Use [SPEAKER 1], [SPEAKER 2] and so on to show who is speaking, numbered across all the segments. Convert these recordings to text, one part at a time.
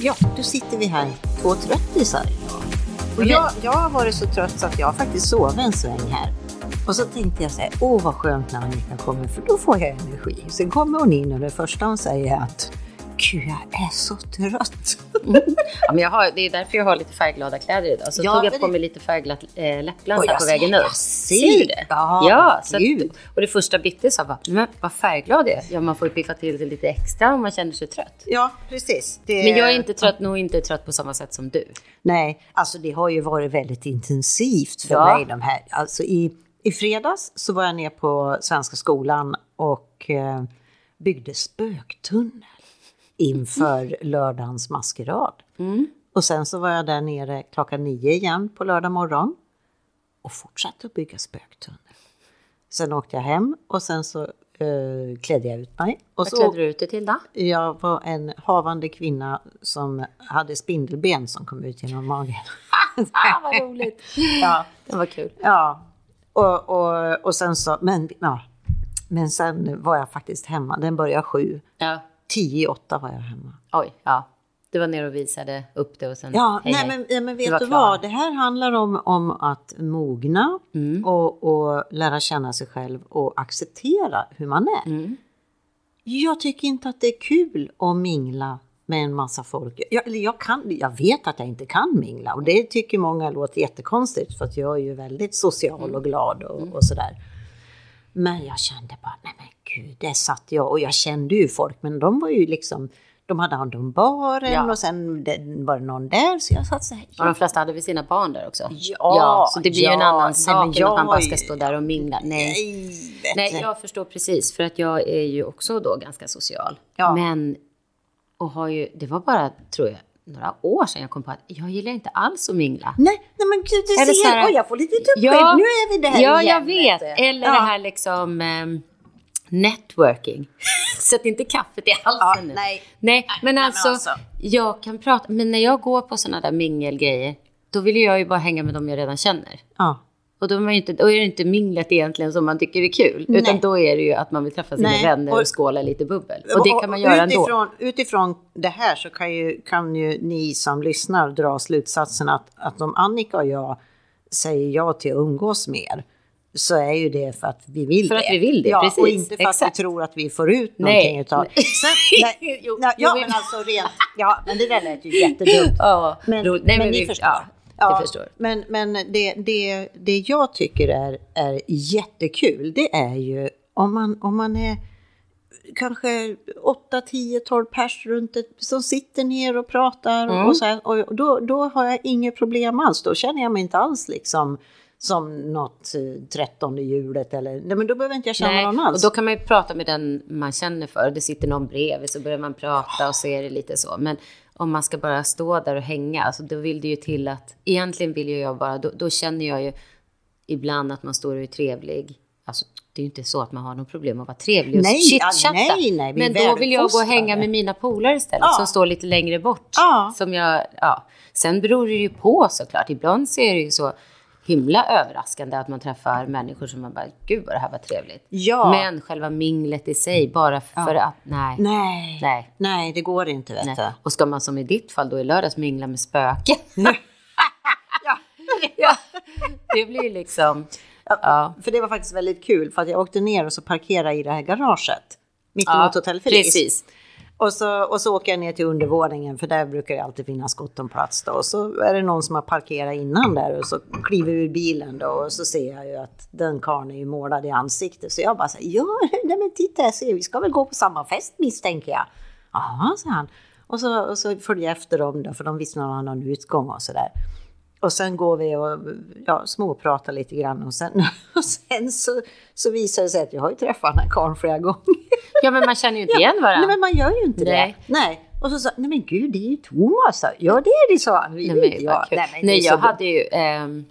[SPEAKER 1] Ja, då sitter vi här, två tröttisar. Och jag, jag har varit så trött så att jag har faktiskt sovit en sväng här. Och så tänkte jag så här, åh vad skönt när Annika kommer för då får jag energi. Sen kommer hon in och det första hon säger är att Gud, jag är så trött.
[SPEAKER 2] Ja, men jag har, det är därför jag har lite färgglada kläder idag. Så
[SPEAKER 1] Ja,
[SPEAKER 2] tog jag på
[SPEAKER 1] det-
[SPEAKER 2] mig lite färgglad äh, läppglans
[SPEAKER 1] Och
[SPEAKER 2] här på vägen upp.
[SPEAKER 1] ser.
[SPEAKER 2] Du det?
[SPEAKER 1] Ja,
[SPEAKER 2] ja så att, och det första Bitte sa var, men vad färgglad jag är. Ja, man får piffa till det lite extra om man känner sig trött.
[SPEAKER 1] Ja, precis. Det,
[SPEAKER 2] Men jag är inte trött, nog inte trött på samma sätt som du.
[SPEAKER 1] Nej, alltså det har ju varit väldigt intensivt för
[SPEAKER 2] Ja.
[SPEAKER 1] mig de här. Alltså i, I fredags så var jag ner på Svenska skolan och eh, byggde spöktunnel inför lördagens maskerad. Och sen så var jag där nere klockan nio igen på lördag morgon och fortsatte att bygga spöktunnel. Sen åkte jag hem och sen så eh, klädde jag ut mig. Och
[SPEAKER 2] Vad
[SPEAKER 1] så
[SPEAKER 2] klädde du ut dig till då?
[SPEAKER 1] jag var en havande kvinna som hade spindelben som kom ut genom magen.
[SPEAKER 2] Ah, vad roligt.
[SPEAKER 1] ja,
[SPEAKER 2] Det var kul.
[SPEAKER 1] ja. Och, och, och sen så, men, ja. men sen var jag faktiskt hemma. Den började sju.
[SPEAKER 2] Ja.
[SPEAKER 1] Tio i åtta var jag hemma.
[SPEAKER 2] Oj, ja. Du var nere och visade upp det och sen
[SPEAKER 1] Ja,
[SPEAKER 2] hej,
[SPEAKER 1] nej,
[SPEAKER 2] hej.
[SPEAKER 1] men, ja, men
[SPEAKER 2] Du
[SPEAKER 1] vet du
[SPEAKER 2] klar.
[SPEAKER 1] vad? Det här handlar om, om att mogna
[SPEAKER 2] Mm.
[SPEAKER 1] och, och lära känna sig själv och acceptera hur man är.
[SPEAKER 2] Mm.
[SPEAKER 1] Jag tycker inte att det är kul att mingla med en massa folk. Jag, eller jag, kan, jag vet att jag inte kan mingla och det tycker många låter jättekonstigt för att jag är ju väldigt social och glad och, och sådär. Men jag kände bara, nej men gud, där satt jag och jag kände ju folk men de var ju liksom, de hade hand om baren
[SPEAKER 2] Ja.
[SPEAKER 1] och sen var det någon där så jag satt så här,
[SPEAKER 2] Och de flesta hade väl sina barn där också?
[SPEAKER 1] Ja,
[SPEAKER 2] så det blir ju en
[SPEAKER 1] ja,
[SPEAKER 2] annan sak än att man bara ska stå där och mingla. Nej.
[SPEAKER 1] nej,
[SPEAKER 2] Nej, jag förstår precis. För att jag är ju också då ganska social.
[SPEAKER 1] Ja.
[SPEAKER 2] Men, och har ju, det var bara, tror jag, några år sedan jag kom på att jag gillar inte alls att mingla.
[SPEAKER 1] Nej, nej men gud, du
[SPEAKER 2] Eller
[SPEAKER 1] ser,
[SPEAKER 2] här-
[SPEAKER 1] oj jag får lite tuppskägg, nu är vi där
[SPEAKER 2] Ja,
[SPEAKER 1] igen.
[SPEAKER 2] jag vet. Eller
[SPEAKER 1] Ja.
[SPEAKER 2] det här liksom ehm, networking. Sätt inte kaffet i halsen
[SPEAKER 1] Ja,
[SPEAKER 2] nu.
[SPEAKER 1] nej.
[SPEAKER 2] nej, men alltså,
[SPEAKER 1] alltså.
[SPEAKER 2] jag kan prata, men när jag går på sådana där mingelgrejer, då vill jag ju bara hänga med dem jag redan känner.
[SPEAKER 1] Ja.
[SPEAKER 2] Och då är, inte, då är det inte minglet egentligen som man tycker är kul. Utan
[SPEAKER 1] Nej.
[SPEAKER 2] då är det ju att man vill träffa sina
[SPEAKER 1] Nej,
[SPEAKER 2] vänner och,
[SPEAKER 1] och-
[SPEAKER 2] skåla lite bubbel. Och det kan man göra ändå.
[SPEAKER 1] utifrån, Utifrån det här så kan ju, kan ju ni som lyssnar dra slutsatsen att, att om Annika och jag säger ja till att umgås mer så är ju det för att vi vill
[SPEAKER 2] För
[SPEAKER 1] det.
[SPEAKER 2] att vi vill det,
[SPEAKER 1] ja,
[SPEAKER 2] precis.
[SPEAKER 1] Och inte för
[SPEAKER 2] Exakt.
[SPEAKER 1] att vi tror att vi får ut
[SPEAKER 2] Nej.
[SPEAKER 1] någonting utav
[SPEAKER 2] Nej.
[SPEAKER 1] Nej,
[SPEAKER 2] Jo,
[SPEAKER 1] nej,
[SPEAKER 2] jo,
[SPEAKER 1] Ja,
[SPEAKER 2] vi-
[SPEAKER 1] men alltså rent, ja, men det där lät ju jättedumt.
[SPEAKER 2] Ja,
[SPEAKER 1] Men,
[SPEAKER 2] roligt. Nej,
[SPEAKER 1] men
[SPEAKER 2] men
[SPEAKER 1] ni
[SPEAKER 2] vi-
[SPEAKER 1] förstår.
[SPEAKER 2] ja,
[SPEAKER 1] Ja,
[SPEAKER 2] förstår.
[SPEAKER 1] Men, men det, det, det jag tycker är, är jättekul, det är ju om man, om man är kanske 8, 10, 12 pers runt ett, som sitter ner och pratar
[SPEAKER 2] Mm.
[SPEAKER 1] och så här, och då, då har jag inget problem alls. Då känner jag mig inte alls liksom som något eh, trettonde hjulet eller, nej men då behöver inte jag känna
[SPEAKER 2] Nej,
[SPEAKER 1] någon
[SPEAKER 2] och
[SPEAKER 1] alls.
[SPEAKER 2] då kan man ju prata med den man känner för. Det sitter någon bredvid så börjar man prata och så är det lite så. Men om man ska bara stå där och hänga, alltså då vill det ju till att... Egentligen vill ju jag bara... Då, då känner jag ju ibland att man står och är trevlig. Alltså, det är ju inte så att man har något problem att vara trevlig och chitchatta.
[SPEAKER 1] nej, nej,
[SPEAKER 2] Men då vill jag gå och hänga med mina polare istället,
[SPEAKER 1] Ja.
[SPEAKER 2] som står lite längre bort.
[SPEAKER 1] Ja.
[SPEAKER 2] Som jag, ja. Sen beror det ju på såklart. Ibland så är det ju så himla överraskande att man träffar människor som man bara, gud vad det här var trevligt.
[SPEAKER 1] Ja.
[SPEAKER 2] Men själva minglet i sig, bara för att, nej.
[SPEAKER 1] Nej.
[SPEAKER 2] Nej.
[SPEAKER 1] nej, det går inte vet du.
[SPEAKER 2] Och ska man som i ditt fall då i lördags mingla med spöken.
[SPEAKER 1] Ja.
[SPEAKER 2] ja. Det blir ju liksom, ja.
[SPEAKER 1] För det var faktiskt väldigt kul för att jag åkte ner och så parkerade i det här garaget. Mitt
[SPEAKER 2] Ja,
[SPEAKER 1] emot Hotell Feliz.
[SPEAKER 2] precis.
[SPEAKER 1] Och så, och så åker jag ner till undervåningen för där brukar det alltid finnas gott om plats då. Och så är det någon som har parkerat innan där och så kliver vi ur bilen då och så ser jag ju att den karln är ju målad i ansiktet. Så jag bara säger ja, nej men titta jag ser, vi ska väl gå på samma fest misstänker jag. Ja, sa han. Och så, och så följer jag efter dem då för de visste att han har en utgång och sådär. Och sen går vi och ja, småpratar lite grann och sen, och sen så, så visar det sig att jag har ju träffat den här karln flera gånger.
[SPEAKER 2] ja men man känner ju inte igen varandra.
[SPEAKER 1] Nej men man gör ju inte
[SPEAKER 2] Nej.
[SPEAKER 1] det. Nej. Och så sa nej men gud det är ju Thomas. Ja det är det sa han.
[SPEAKER 2] Nej, men,
[SPEAKER 1] ja.
[SPEAKER 2] kul.
[SPEAKER 1] Nej, men
[SPEAKER 2] Nej, jag hade ju ehm,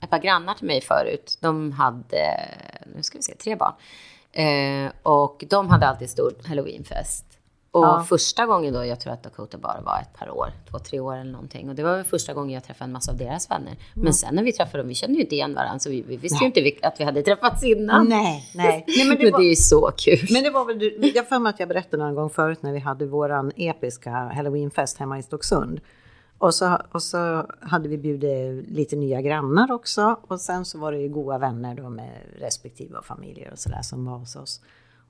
[SPEAKER 2] ett par grannar till mig förut. De hade, nu ska vi se, tre barn. Eh, och de hade alltid stor halloweenfest. Och
[SPEAKER 1] Ja.
[SPEAKER 2] första gången då, jag tror att Dakota bara var ett par år, två, tre år eller någonting. Och det var första gången jag träffade en massa av deras vänner. Men sen när vi träffade dem, vi kände ju inte igen varandra, så vi, vi visste ju inte att vi hade träffats innan.
[SPEAKER 1] Nej, nej. nej men
[SPEAKER 2] Men
[SPEAKER 1] det
[SPEAKER 2] det,
[SPEAKER 1] var,
[SPEAKER 2] är ju så kul.
[SPEAKER 1] Men det var väl, du- jag för mig att jag berättade någon gång förut när vi hade våran episka halloweenfest hemma i Stocksund. Och så, och så hade vi bjudit lite nya grannar också och sen så var det ju goda vänner då med respektive familjer och sådär som var hos oss.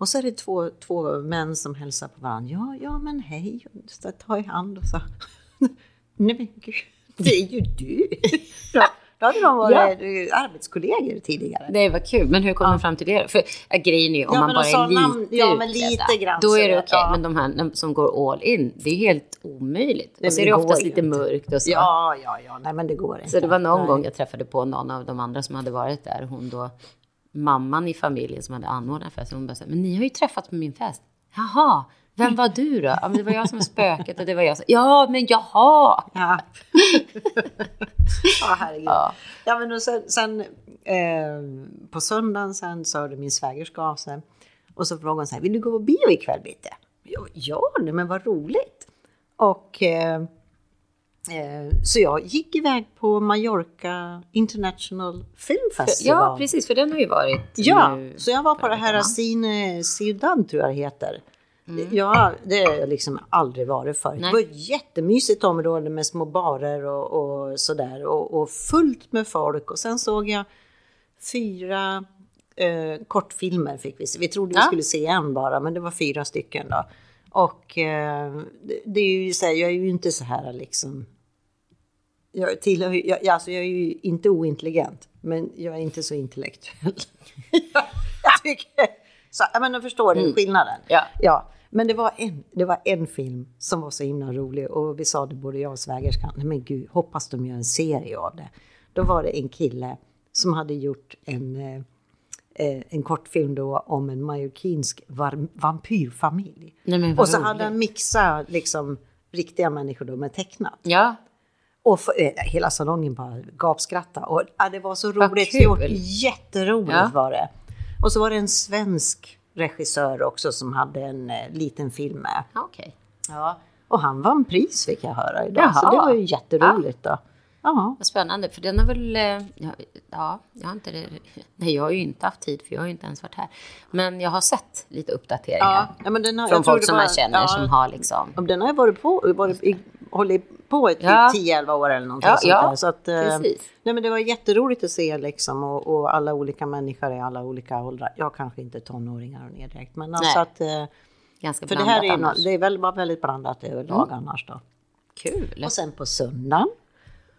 [SPEAKER 1] Och så är det två, två män som hälsar på varandra. Ja, ja men hej, så ta i hand och så. Nej men gud, det är ju du! Då, då hade de varit eh, arbetskollegor tidigare.
[SPEAKER 2] Det var kul, men hur kom de fram till det? För ja, grejen är ju, om
[SPEAKER 1] Ja,
[SPEAKER 2] man bara är lite
[SPEAKER 1] namn- ja, men lite grann
[SPEAKER 2] Då är det okej,
[SPEAKER 1] ja.
[SPEAKER 2] men de här som går all in, det är helt omöjligt.
[SPEAKER 1] Nej,
[SPEAKER 2] och så är det oftast lite
[SPEAKER 1] inte.
[SPEAKER 2] mörkt och så.
[SPEAKER 1] Ja, ja, ja, nej men det går inte.
[SPEAKER 2] Så det var någon
[SPEAKER 1] nej.
[SPEAKER 2] gång jag träffade på någon av de andra som hade varit där. Hon då, mamman i familjen som hade anordnat festen, hon bara så här, men ni har ju träffats på min fest. Jaha, vem var du då? Ja, men det var jag som var spöket och det var jag som, ja men jaha.
[SPEAKER 1] Ja. ja, herregud.
[SPEAKER 2] Ja.
[SPEAKER 1] Ja, men och sen, sen eh, på söndagen sen så hörde min svägerska av sig. Och så frågade hon så här, vill du gå på bio ikväll Bitte? Ja, men vad roligt. Och eh, så jag gick iväg på Mallorca International Film Festival.
[SPEAKER 2] Ja, precis, för den har ju varit
[SPEAKER 1] Ja,
[SPEAKER 2] nu
[SPEAKER 1] så jag var på det här
[SPEAKER 2] veckan, va?
[SPEAKER 1] Cine Ciudad tror jag det heter.
[SPEAKER 2] Mm.
[SPEAKER 1] Ja, det har jag liksom aldrig varit förut.
[SPEAKER 2] Nej.
[SPEAKER 1] Det var ett jättemysigt område med små barer och, och sådär och, och fullt med folk. Och sen såg jag fyra eh, kortfilmer fick vi se. Vi trodde vi
[SPEAKER 2] Ja.
[SPEAKER 1] skulle se en bara, men det var fyra stycken då. Och eh, det, är ju så här, jag är ju inte så här liksom jag, tillhör, jag, alltså jag är ju inte ointelligent, men jag är inte så intellektuell. jag tycker... Så, jag förstår du skillnaden?
[SPEAKER 2] Ja.
[SPEAKER 1] ja. Men det var, en, det var en film som var så himla rolig och vi sa det både jag och svägerskan, nej men gud, hoppas de gör en serie av det. Då var det en kille som hade gjort en, eh, en kortfilm då om en var, vampyrfamilj.
[SPEAKER 2] Nej,
[SPEAKER 1] och så
[SPEAKER 2] roligt.
[SPEAKER 1] hade han mixat liksom riktiga människor då med tecknat.
[SPEAKER 2] Ja,
[SPEAKER 1] Och för, eh, hela salongen bara gapskrattade. Och ja, det var så roligt gjort. Jätteroligt
[SPEAKER 2] Ja.
[SPEAKER 1] var det. Och så var det en svensk regissör också som hade en eh, liten film med.
[SPEAKER 2] okej.
[SPEAKER 1] Ja. Och han vann pris fick jag höra idag.
[SPEAKER 2] Jaha.
[SPEAKER 1] Så det var ju jätteroligt då. Ja.
[SPEAKER 2] Vad spännande, för den har väl... eh, Ja, ja, jag har inte... Nej, jag har ju inte haft tid, för jag har ju inte ens varit här. Men jag har sett lite uppdateringar.
[SPEAKER 1] Ja, men den har,
[SPEAKER 2] Från folk som
[SPEAKER 1] var-
[SPEAKER 2] man känner
[SPEAKER 1] ja,
[SPEAKER 2] som har liksom...
[SPEAKER 1] Den har ju varit på, varit i, hållit på ett
[SPEAKER 2] Ja.
[SPEAKER 1] 10-11 år eller någonting
[SPEAKER 2] Ja,
[SPEAKER 1] sånt
[SPEAKER 2] ja,
[SPEAKER 1] där. Så att, eh,
[SPEAKER 2] precis.
[SPEAKER 1] nej, men det var jätteroligt att se liksom och, och alla olika människor i alla olika åldrar. Jag kanske inte tonåringar och ner direkt, men alltså
[SPEAKER 2] Nej.
[SPEAKER 1] att... eh,
[SPEAKER 2] Ganska
[SPEAKER 1] För det här är,
[SPEAKER 2] annars.
[SPEAKER 1] det är väl, väldigt blandat överlag
[SPEAKER 2] Mm.
[SPEAKER 1] annars då.
[SPEAKER 2] Kul.
[SPEAKER 1] Och sen på söndagen.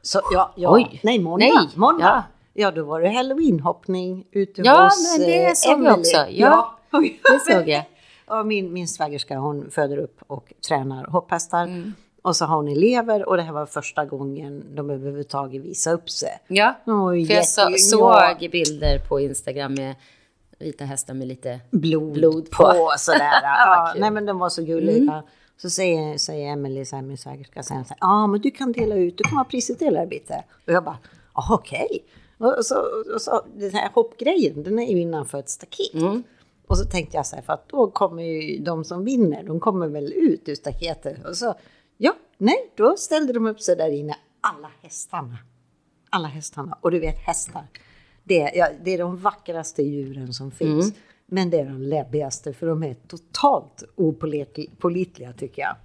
[SPEAKER 1] Så, ja, ja,
[SPEAKER 2] Oj.
[SPEAKER 1] Nej, måndag.
[SPEAKER 2] Nej,
[SPEAKER 1] måndag.
[SPEAKER 2] ja.
[SPEAKER 1] Ja. då var det halloweenhoppning ute
[SPEAKER 2] Ja,
[SPEAKER 1] hos
[SPEAKER 2] men det
[SPEAKER 1] eh,
[SPEAKER 2] såg jag också. Ja, det såg jag.
[SPEAKER 1] Ja, min, min svägerska hon föder upp och tränar hopphästar.
[SPEAKER 2] Mm.
[SPEAKER 1] Och så har hon elever och det här var första gången de överhuvudtaget visade upp sig.
[SPEAKER 2] Ja,
[SPEAKER 1] ju
[SPEAKER 2] för jag så, såg
[SPEAKER 1] ja,
[SPEAKER 2] bilder på Instagram med vita hästar med lite...
[SPEAKER 1] blod,
[SPEAKER 2] blod
[SPEAKER 1] på.
[SPEAKER 2] på.
[SPEAKER 1] sådär. ja, nej men de var så gulliga. Så säger, säger Emelie, så här, min svägerska, ja men du kan dela ut, du kan vara prisutdelare. Och jag bara, "Ah, okej. Och så, och så, den här hoppgrejen, den är ju innanför ett staket. Och så tänkte jag så här, för att då kommer ju de som vinner, de kommer väl ut ur staketet. Och så, ja, nej, då ställde de upp sig där inne, alla hästarna. Alla hästarna. Och du vet hästar, det, är- ja, det är de vackraste djuren som finns. Men det är de läbbigaste, för de är totalt opålitliga tycker jag.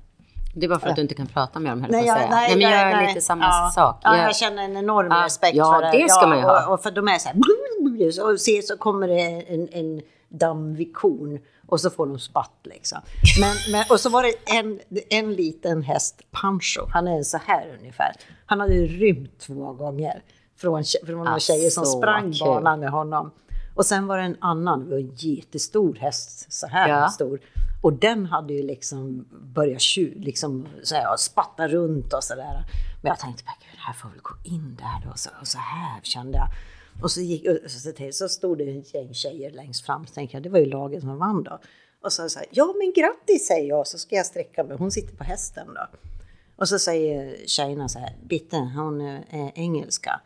[SPEAKER 2] Det är bara för att du inte kan prata med dem, höll
[SPEAKER 1] Nej, jag,
[SPEAKER 2] säga.
[SPEAKER 1] nej,
[SPEAKER 2] men jag
[SPEAKER 1] nej,
[SPEAKER 2] gör
[SPEAKER 1] nej.
[SPEAKER 2] lite samma
[SPEAKER 1] ja.
[SPEAKER 2] sak.
[SPEAKER 1] Ja,
[SPEAKER 2] Jag-
[SPEAKER 1] jag känner en enorm
[SPEAKER 2] Ja,
[SPEAKER 1] respekt
[SPEAKER 2] ja,
[SPEAKER 1] för det.
[SPEAKER 2] det ska man ju ha.
[SPEAKER 1] Och, och för de är så här, och se så kommer det en, en dammig kon och så får de spatt liksom. Men, men, och så var det en, en liten häst, Pancho, han är så här ungefär. Han hade rymt två gånger från, från några
[SPEAKER 2] Alltså,
[SPEAKER 1] tjejer som sprang banan med honom. Och sen var det en annan, det var en jättestor häst, så här
[SPEAKER 2] Ja.
[SPEAKER 1] stor. Och den hade ju liksom börjat tju, liksom, så här, spatta runt och sådär. Men jag tänkte, "Men gud, här får väl gå in där då. Så, och så här kände jag. Och så, gick, och så, så, så stod det en gäng tjejer längst fram. Så tänkte jag, det var ju laget som vann då. Och så sa ja men grattis säger jag. Så ska jag sträcka mig. Hon sitter på hästen då. Och så säger tjejerna så här, Bitte, hon är engelska.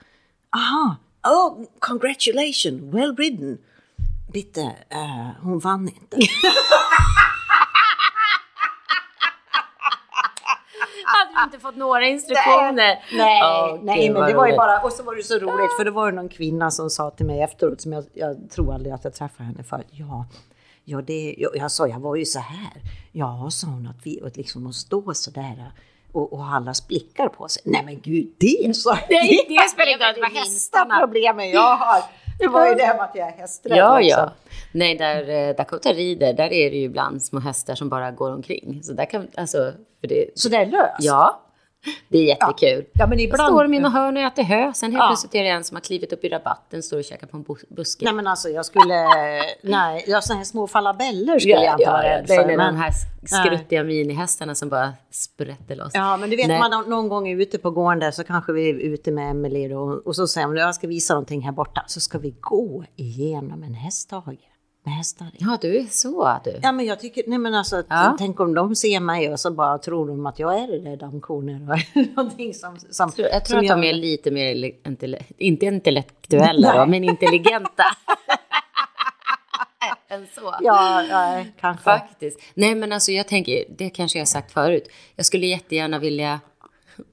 [SPEAKER 1] Aha, oh congratulations, well ridden. Bitte, eh, hon vann inte.
[SPEAKER 2] inte fått några instruktioner.
[SPEAKER 1] Nej,
[SPEAKER 2] Åh,
[SPEAKER 1] nej
[SPEAKER 2] gud,
[SPEAKER 1] men det var ju bara, och så var det så roligt för det var det någon kvinna som sa till mig efteråt, som jag, jag tror aldrig att jag träffade henne förut, ja, ja det, jag, jag sa, jag var ju så här, ja, sa hon, att vi, att liksom att stå så där och, och allas blickar på sig. Nej men gud, det sa
[SPEAKER 2] Nej, det spelar ingen roll, det var
[SPEAKER 1] det
[SPEAKER 2] hästarna.
[SPEAKER 1] problemet jag har. Det var ju det med att jag är hästrädd
[SPEAKER 2] Ja,
[SPEAKER 1] också.
[SPEAKER 2] ja. Nej, där eh, Dakota rider, där är det ju ibland små hästar som bara går omkring. Så där kan, alltså, för det,
[SPEAKER 1] Så det är löst?
[SPEAKER 2] ja, det är jättekul.
[SPEAKER 1] Ja, men ibland...
[SPEAKER 2] står de i något hörn och äter hö. Sen helt
[SPEAKER 1] Ja.
[SPEAKER 2] plötsligt är det en som har klivit upp i rabatten, står och käkar på en bus- buske.
[SPEAKER 1] Nej men alltså jag skulle, nej, jag sådana här små falabeller skulle jag inte vara rädd
[SPEAKER 2] det
[SPEAKER 1] för.
[SPEAKER 2] är
[SPEAKER 1] men-
[SPEAKER 2] de här skruttiga minihästarna som bara sprätter loss.
[SPEAKER 1] Ja, men du vet
[SPEAKER 2] Nej.
[SPEAKER 1] man någon- någon gång är ute på gården där så kanske vi är ute med Emelie och, och så säger hon jag ska visa någonting här borta. Så ska vi gå igenom en hästhage med hästar.
[SPEAKER 2] Ja, du är så du.
[SPEAKER 1] Ja, men jag tycker, nej men alltså,
[SPEAKER 2] Ja.
[SPEAKER 1] tänk om de ser mig och så bara tror de att jag är det där dammkornet eller någonting som, som
[SPEAKER 2] Jag tror, jag tror
[SPEAKER 1] som
[SPEAKER 2] att de
[SPEAKER 1] gör-
[SPEAKER 2] är lite mer, intelle- inte intellektuella då, men intelligenta. Än så.
[SPEAKER 1] Ja, nej, kanske.
[SPEAKER 2] Faktiskt. Nej, men alltså jag tänker, det kanske jag har sagt förut. Jag skulle jättegärna vilja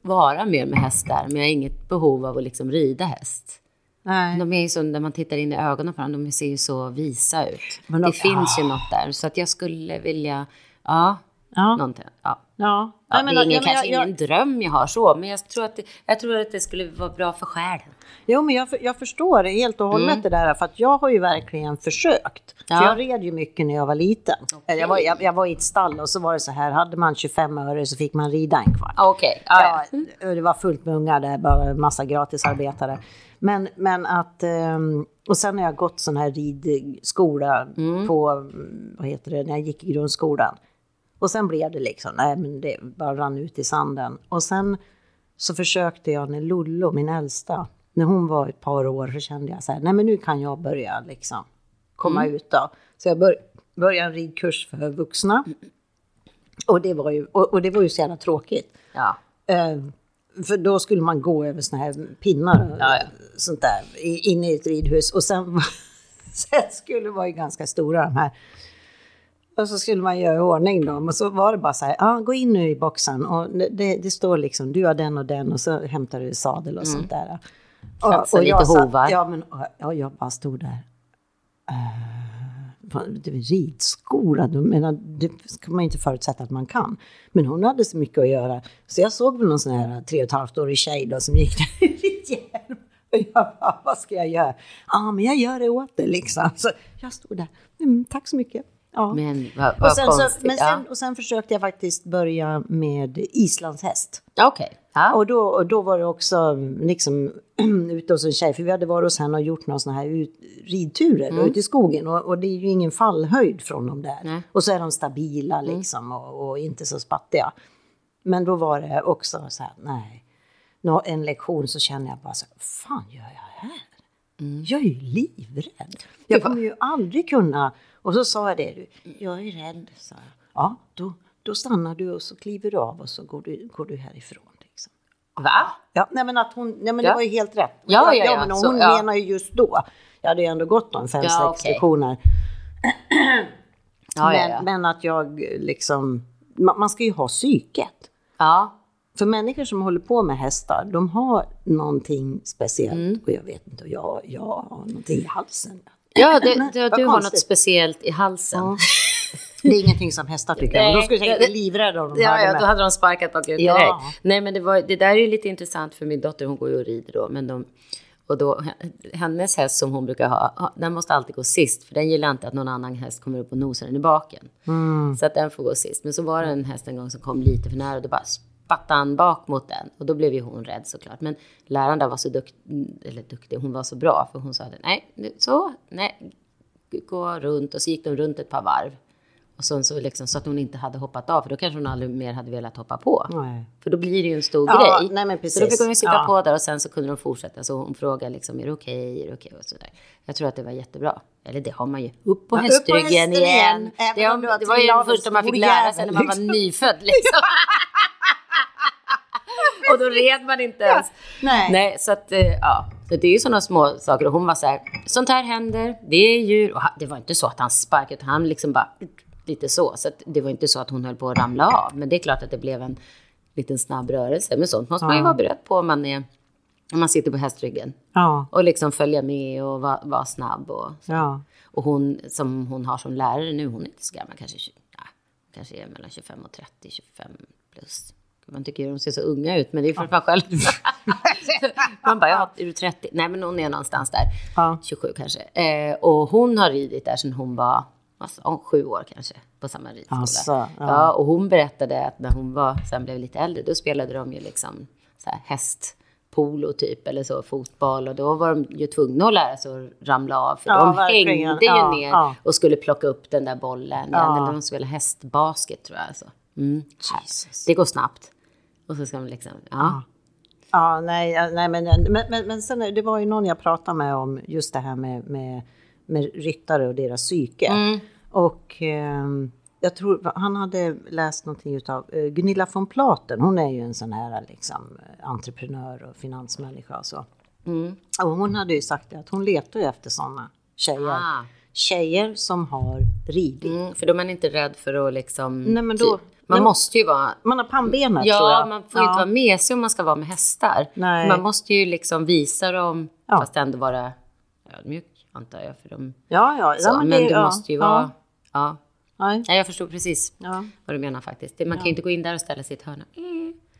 [SPEAKER 2] vara mer med hästar, men jag har inget behov av att liksom rida häst.
[SPEAKER 1] Nej.
[SPEAKER 2] De är ju så, när man tittar in i ögonen på dem, de ser ju så visa ut.
[SPEAKER 1] Men de-
[SPEAKER 2] det finns ju något där, så att jag skulle vilja, ja,
[SPEAKER 1] Ja.
[SPEAKER 2] någonting. Ja.
[SPEAKER 1] Ja.
[SPEAKER 2] Ja,
[SPEAKER 1] Nej,
[SPEAKER 2] det är
[SPEAKER 1] men-
[SPEAKER 2] ingen,
[SPEAKER 1] ja, men
[SPEAKER 2] kanske
[SPEAKER 1] jag-
[SPEAKER 2] ingen dröm jag har så, men jag tror att det, jag tror att det skulle vara bra för själen.
[SPEAKER 1] Jo, men jag, jag förstår det helt och hållet det där, för att jag har ju verkligen försökt.
[SPEAKER 2] Ja.
[SPEAKER 1] För jag red ju mycket när jag var liten. Jag, var, jag, jag var i ett stall och så var det så här, hade man 25 öre så fick man rida en kvart.
[SPEAKER 2] Okej, ja, ja.
[SPEAKER 1] Ja, det var fullt med ungar där, bara massa gratisarbetare. Men, men att, ehm, och sen har jag gått sån här ridskola på, mm, vad heter det, när jag gick i grundskolan. Och sen blev det liksom, nej men det bara rann ut i sanden. Och sen så försökte jag när Lollo, min äldsta, när hon var ett par år så kände jag så här, nej men nu kan jag börja liksom komma ut då. Så jag bör, började en ridkurs för vuxna. Och det var ju, och, och det var ju så jävla tråkigt.
[SPEAKER 2] ja.
[SPEAKER 1] Eh, för då skulle man gå över såna här pinnar och
[SPEAKER 2] Ja, ja.
[SPEAKER 1] sånt där i- inne i ett ridhus. Och sen, sen skulle vara ju ganska stora de här. Och så skulle man göra i ordning dem och så var det bara så här, ah, gå in nu i boxen och det, det, står liksom, du har den och den och så hämtar du sadel och sånt där. Och,
[SPEAKER 2] Satsa lite
[SPEAKER 1] jag satt-
[SPEAKER 2] hovar.
[SPEAKER 1] Ja, men och, och jag bara stod där. Uh, ridskola, menar, det ska man inte förutsätta att man kan. Men hon hade så mycket att göra. Så jag såg väl någon sån här eh, tre och ett halvt årig tjej då som gick där i ridhjälm. Och jag bara, vad ska jag göra? Ja, men jag gör det åt dig liksom. Så jag stod där, mm, tack så mycket. Ja.
[SPEAKER 2] Men vad, vad
[SPEAKER 1] och, sen, så, men sen,
[SPEAKER 2] ja.
[SPEAKER 1] och sen försökte jag faktiskt börja med islandshäst.
[SPEAKER 2] Okej. Ja.
[SPEAKER 1] Och, då, och då var det också liksom ute hos en tjej, för vi hade varit hos henne och gjort några sådana här ut, ridturer mm. ute i skogen. Och, och det är ju ingen fallhöjd från dem där.
[SPEAKER 2] Nej.
[SPEAKER 1] Och så är de stabila liksom och, och inte så spattiga. Men då var det också så här, nej. Nå, en lektion så känner jag bara så fan gör jag här? Jag är ju livrädd. Jag kommer ju aldrig kunna. Och så sa jag det, du, jag är rädd, sa jag. Ja, då, då stannar du och så kliver du av och så går du, går du härifrån. Liksom.
[SPEAKER 2] Va?
[SPEAKER 1] Ja, nej men att hon, nej men
[SPEAKER 2] Ja.
[SPEAKER 1] det var ju helt rätt.
[SPEAKER 2] Ja, ja, ja,
[SPEAKER 1] men hon
[SPEAKER 2] så, ja.
[SPEAKER 1] menar ju just då. Jag hade ju ändå gått de fem,
[SPEAKER 2] Ja,
[SPEAKER 1] sex
[SPEAKER 2] okej.
[SPEAKER 1] lektioner.
[SPEAKER 2] Ja, ja,
[SPEAKER 1] men,
[SPEAKER 2] ja.
[SPEAKER 1] men att jag liksom, man, man ska ju ha psyket.
[SPEAKER 2] ja.
[SPEAKER 1] För människor som håller på med hästar, de har någonting speciellt.
[SPEAKER 2] Mm.
[SPEAKER 1] Och jag vet inte, jag, jag har någonting i halsen.
[SPEAKER 2] Ja, det,
[SPEAKER 1] Nej,
[SPEAKER 2] det, du har något
[SPEAKER 1] konstigt.
[SPEAKER 2] speciellt i halsen.
[SPEAKER 1] Ja. Det är ingenting som hästar tycker om. De skulle säkert bli livrädda om de
[SPEAKER 2] Ja, ja, då hade de sparkat bakut
[SPEAKER 1] Ja.
[SPEAKER 2] direkt. Nej, men det, var, det där är ju lite intressant för min dotter, hon går ju och rider då, men de, och då, hennes häst som hon brukar ha, den måste alltid gå sist, för den gillar inte att någon annan häst kommer upp och nosar den i baken. Så att den får gå sist. Men så var det en häst en gång som kom lite för nära och då bara spattade han bak mot den. Och då blev ju hon rädd såklart. Men läraren där var så dukt, eller duktig, hon var så bra, för hon sa det, nej, så, nej, gå runt. Och så gick de runt ett par varv. Och sen så, liksom, så att hon inte hade hoppat av, för då kanske hon aldrig mer hade velat hoppa på.
[SPEAKER 1] Nej.
[SPEAKER 2] För då blir det ju en stor
[SPEAKER 1] Ja,
[SPEAKER 2] grej.
[SPEAKER 1] nej, men
[SPEAKER 2] Så då
[SPEAKER 1] precis.
[SPEAKER 2] fick hon ju sitta
[SPEAKER 1] Ja.
[SPEAKER 2] på där och sen så kunde de fortsätta. Så hon frågade liksom, är det okej, är det okej och sådär. Jag tror att det var jättebra. Eller det har man ju. Upp på
[SPEAKER 1] Ja,
[SPEAKER 2] hästryggen igen.
[SPEAKER 1] igen,
[SPEAKER 2] Det, det var ju det första man fick lära sig när man var nyfödd liksom. och då red man inte ens.
[SPEAKER 1] Nej.
[SPEAKER 2] Nej, så att, eh, ja. Så det är ju sådana små saker. Och hon var så här, sånt här händer, det är djur. Och det var inte så att han sparkade, han liksom bara lite så. Så det var inte så att hon höll på att ramla av. Men det är klart att det blev en liten snabb rörelse. Men sånt måste man ju vara beredd på om man, är, om man sitter på hästryggen.
[SPEAKER 1] Ja,
[SPEAKER 2] Och liksom följa med och vara vara snabb. Och, så.
[SPEAKER 1] ja.
[SPEAKER 2] och hon som hon har som lärare nu, hon är inte så gammal, kanske, 20, ja, kanske är mellan 25 och 30, 25 plus. Man tycker ju de ser så unga ut, men det är för fan själv. Man bara, ja, är du 30? Nej, men hon är någonstans där.
[SPEAKER 1] Ja.
[SPEAKER 2] 27 kanske. Eh, och hon har ridit där sedan hon var alltså, sju år kanske, på samma ridskola.
[SPEAKER 1] Alltså, ja.
[SPEAKER 2] ja. och hon berättade att när hon var, sen blev lite äldre, då spelade de ju liksom så här hästpolo typ, eller så, fotboll. Och då var de ju tvungna att lära sig att ramla av, för
[SPEAKER 1] Ja,
[SPEAKER 2] de
[SPEAKER 1] verkligen.
[SPEAKER 2] hängde ju
[SPEAKER 1] Ja,
[SPEAKER 2] ner och skulle plocka upp den där bollen. Eller de spelade hästbasket tror jag. Alltså. Mm. Det går snabbt. Och så ska man liksom, ja.
[SPEAKER 1] Ja, nej, ja, nej men, men, men, men sen, det var ju någon jag pratade med om just det här med, med, med ryttare och deras psyke.
[SPEAKER 2] Mm.
[SPEAKER 1] Och ehm, jag tror han hade läst någonting utav eh, Gunilla von Platen. Hon är ju en sån här liksom, entreprenör och finansmänniska och så.
[SPEAKER 2] Mm.
[SPEAKER 1] Och hon hade ju sagt att hon letar ju efter såna tjejer.
[SPEAKER 2] Ah.
[SPEAKER 1] Tjejer som har ridit.
[SPEAKER 2] Mm, för då är man inte rädd för att liksom...
[SPEAKER 1] Nej, men då-
[SPEAKER 2] typ, man
[SPEAKER 1] nej,
[SPEAKER 2] måste ju vara...
[SPEAKER 1] Man har pannbenet tror
[SPEAKER 2] Ja,
[SPEAKER 1] jag.
[SPEAKER 2] man får inte vara mesig om man ska vara med hästar.
[SPEAKER 1] Nej.
[SPEAKER 2] Man måste ju liksom visa dem,
[SPEAKER 1] Ja.
[SPEAKER 2] fast ändå vara ödmjuk antar jag. För dem.
[SPEAKER 1] Ja, ja.
[SPEAKER 2] Så,
[SPEAKER 1] ja
[SPEAKER 2] men
[SPEAKER 1] det-
[SPEAKER 2] du
[SPEAKER 1] ja,
[SPEAKER 2] måste ju
[SPEAKER 1] ja,
[SPEAKER 2] vara... Ja.
[SPEAKER 1] Nej,
[SPEAKER 2] Ja, jag förstod precis
[SPEAKER 1] ja,
[SPEAKER 2] vad du menar faktiskt. Man kan ju inte gå in där och ställa sig i ett hörn. eh,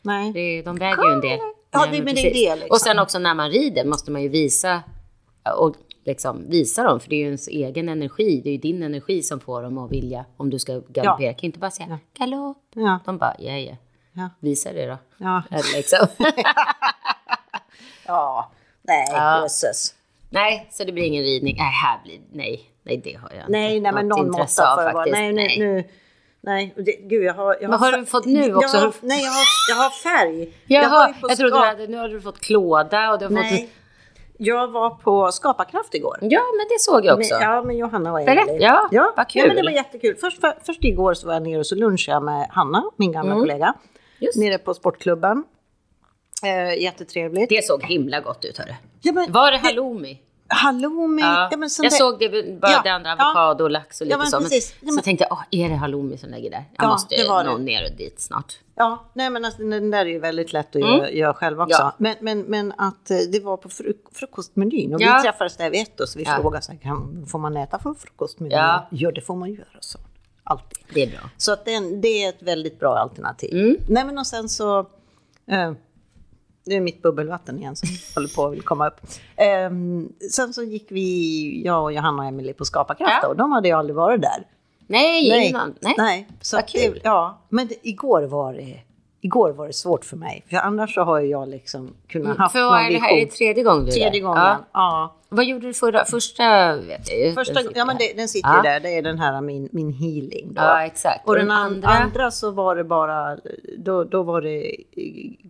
[SPEAKER 1] nej.
[SPEAKER 2] Det, de väger ju en del.
[SPEAKER 1] Ja, det- men det är det, liksom.
[SPEAKER 2] Och sen också när man rider måste man ju visa och liksom visa dem, för det är ju ens egen energi. Det är ju din energi som får dem att vilja, om du ska galoppera.
[SPEAKER 1] Ja.
[SPEAKER 2] Kan ju inte bara säga galopp.
[SPEAKER 1] Ja,
[SPEAKER 2] De bara, ja, ja.
[SPEAKER 1] ja.
[SPEAKER 2] Visa det då.
[SPEAKER 1] Ja.
[SPEAKER 2] Liksom.
[SPEAKER 1] ja. Nej,
[SPEAKER 2] Ja.
[SPEAKER 1] jösses.
[SPEAKER 2] nej, så det blir ingen ridning. Nej, här blir nej, nej, det har jag inte.
[SPEAKER 1] Nej, nej, men någon
[SPEAKER 2] intresse
[SPEAKER 1] måtta får det vara. Nej, nej, nu. Nej, det, gud jag har... Jag
[SPEAKER 2] har
[SPEAKER 1] fär-
[SPEAKER 2] du fått nu också?
[SPEAKER 1] Jag
[SPEAKER 2] Har
[SPEAKER 1] har, nej, jag har, jag har färg.
[SPEAKER 2] Jaha,
[SPEAKER 1] ju på
[SPEAKER 2] jag trodde du hade, nu har du fått klåda och du har
[SPEAKER 1] Nej,
[SPEAKER 2] fått...
[SPEAKER 1] jag var på Skaparkraft igår.
[SPEAKER 2] Ja, men det såg jag också.
[SPEAKER 1] Med, ja, med Johanna och
[SPEAKER 2] Berätta. Ja,
[SPEAKER 1] ja,
[SPEAKER 2] vad
[SPEAKER 1] Ja, men det
[SPEAKER 2] kul.
[SPEAKER 1] var jättekul. Först, för, först igår så var jag nere och så lunchade jag med Hanna, min gamla kollega.
[SPEAKER 2] Mm. Just.
[SPEAKER 1] Nere på sportklubben. Eh, jättetrevligt.
[SPEAKER 2] Det såg himla gott ut, hörru.
[SPEAKER 1] Ja,
[SPEAKER 2] Var det halloumi?
[SPEAKER 1] Halloumi.
[SPEAKER 2] Ja.
[SPEAKER 1] Ja, men
[SPEAKER 2] jag
[SPEAKER 1] där-
[SPEAKER 2] såg det, bara
[SPEAKER 1] Ja,
[SPEAKER 2] det andra,
[SPEAKER 1] ja.
[SPEAKER 2] avokado och lax och
[SPEAKER 1] Ja,
[SPEAKER 2] lite
[SPEAKER 1] men
[SPEAKER 2] så. Men.
[SPEAKER 1] Ja,
[SPEAKER 2] så
[SPEAKER 1] men-
[SPEAKER 2] tänkte jag, åh, är det halloumi som ligger där? Jag
[SPEAKER 1] Ja,
[SPEAKER 2] måste
[SPEAKER 1] det det.
[SPEAKER 2] nog ner och dit snart.
[SPEAKER 1] Ja, nej men alltså, den där är ju väldigt lätt att göra, göra själv också.
[SPEAKER 2] Mm. Ja.
[SPEAKER 1] Men, men, men att eh, det var på fruk frukostmenyn och
[SPEAKER 2] Ja.
[SPEAKER 1] vi träffades där vid ett och så vi
[SPEAKER 2] Ja.
[SPEAKER 1] frågade så här, kan, får man äta från frukostmenyn?
[SPEAKER 2] Ja.
[SPEAKER 1] ja, det får man göra så. Alltid.
[SPEAKER 2] Det är bra.
[SPEAKER 1] Så att den, det är ett väldigt bra alternativ.
[SPEAKER 2] Mm.
[SPEAKER 1] Nej men och sen så, eh, det är mitt bubbelvatten igen som håller på att vill komma upp. Ehm, sen så gick vi, jag och Johanna och Emelie på Skaparkraft
[SPEAKER 2] Ja.
[SPEAKER 1] och de hade ju aldrig varit där.
[SPEAKER 2] Nej, innan. Nej.
[SPEAKER 1] Nej, så
[SPEAKER 2] Vad
[SPEAKER 1] att det,
[SPEAKER 2] kul.
[SPEAKER 1] ja, men det, igår var det Igår var det svårt för mig, för annars så har jag liksom kunnat haft
[SPEAKER 2] Mm, För
[SPEAKER 1] någon
[SPEAKER 2] det här? Är det
[SPEAKER 1] vision.
[SPEAKER 2] tredje gången du
[SPEAKER 1] Tredje gången,
[SPEAKER 2] Ja.
[SPEAKER 1] ja.
[SPEAKER 2] Vad gjorde du förra? Första vet jag.
[SPEAKER 1] Första,
[SPEAKER 2] Den
[SPEAKER 1] ja, men det, den sitter
[SPEAKER 2] Ja.
[SPEAKER 1] där, det är den här min, min healing. Då.
[SPEAKER 2] Ja, exakt.
[SPEAKER 1] Och den an-
[SPEAKER 2] andra?
[SPEAKER 1] andra? så var det bara, då, då var det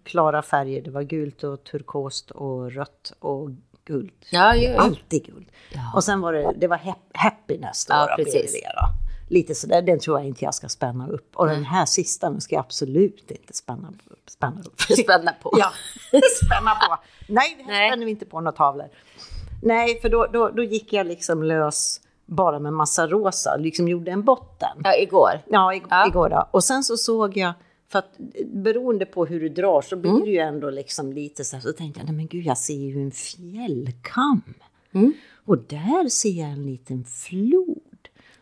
[SPEAKER 1] klara färger. Det var gult och turkost och rött och guld.
[SPEAKER 2] Ja, ju.
[SPEAKER 1] Alltid guld.
[SPEAKER 2] Ja.
[SPEAKER 1] Och sen var det, det var hap- happiness då.
[SPEAKER 2] Ja,
[SPEAKER 1] då,
[SPEAKER 2] precis.
[SPEAKER 1] Det då. Lite sådär, den tror jag inte jag ska spänna upp. Och den här sista, den ska jag absolut inte spänna, spänna upp.
[SPEAKER 2] Spänna på.
[SPEAKER 1] Ja, spänna på. Nej, det här
[SPEAKER 2] Nej.
[SPEAKER 1] spänner vi inte på några tavlor. Nej, för då, då, då gick jag liksom lös bara med massa rosa, liksom gjorde en botten.
[SPEAKER 2] Ja, igår.
[SPEAKER 1] Ja, ig-
[SPEAKER 2] Ja.
[SPEAKER 1] igår då. Och sen så såg jag, för att beroende på hur du drar så blir
[SPEAKER 2] Mm.
[SPEAKER 1] det ju ändå liksom lite så här, så tänkte jag, nej men gud, jag ser ju en fjällkam.
[SPEAKER 2] Mm.
[SPEAKER 1] Och där ser jag en liten flod.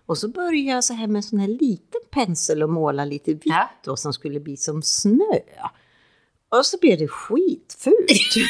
[SPEAKER 1] Och så började jag så här med en sån här liten pensel och måla lite vitt
[SPEAKER 2] Ja.
[SPEAKER 1] och som skulle bli som snö. Och så blev det skitfult.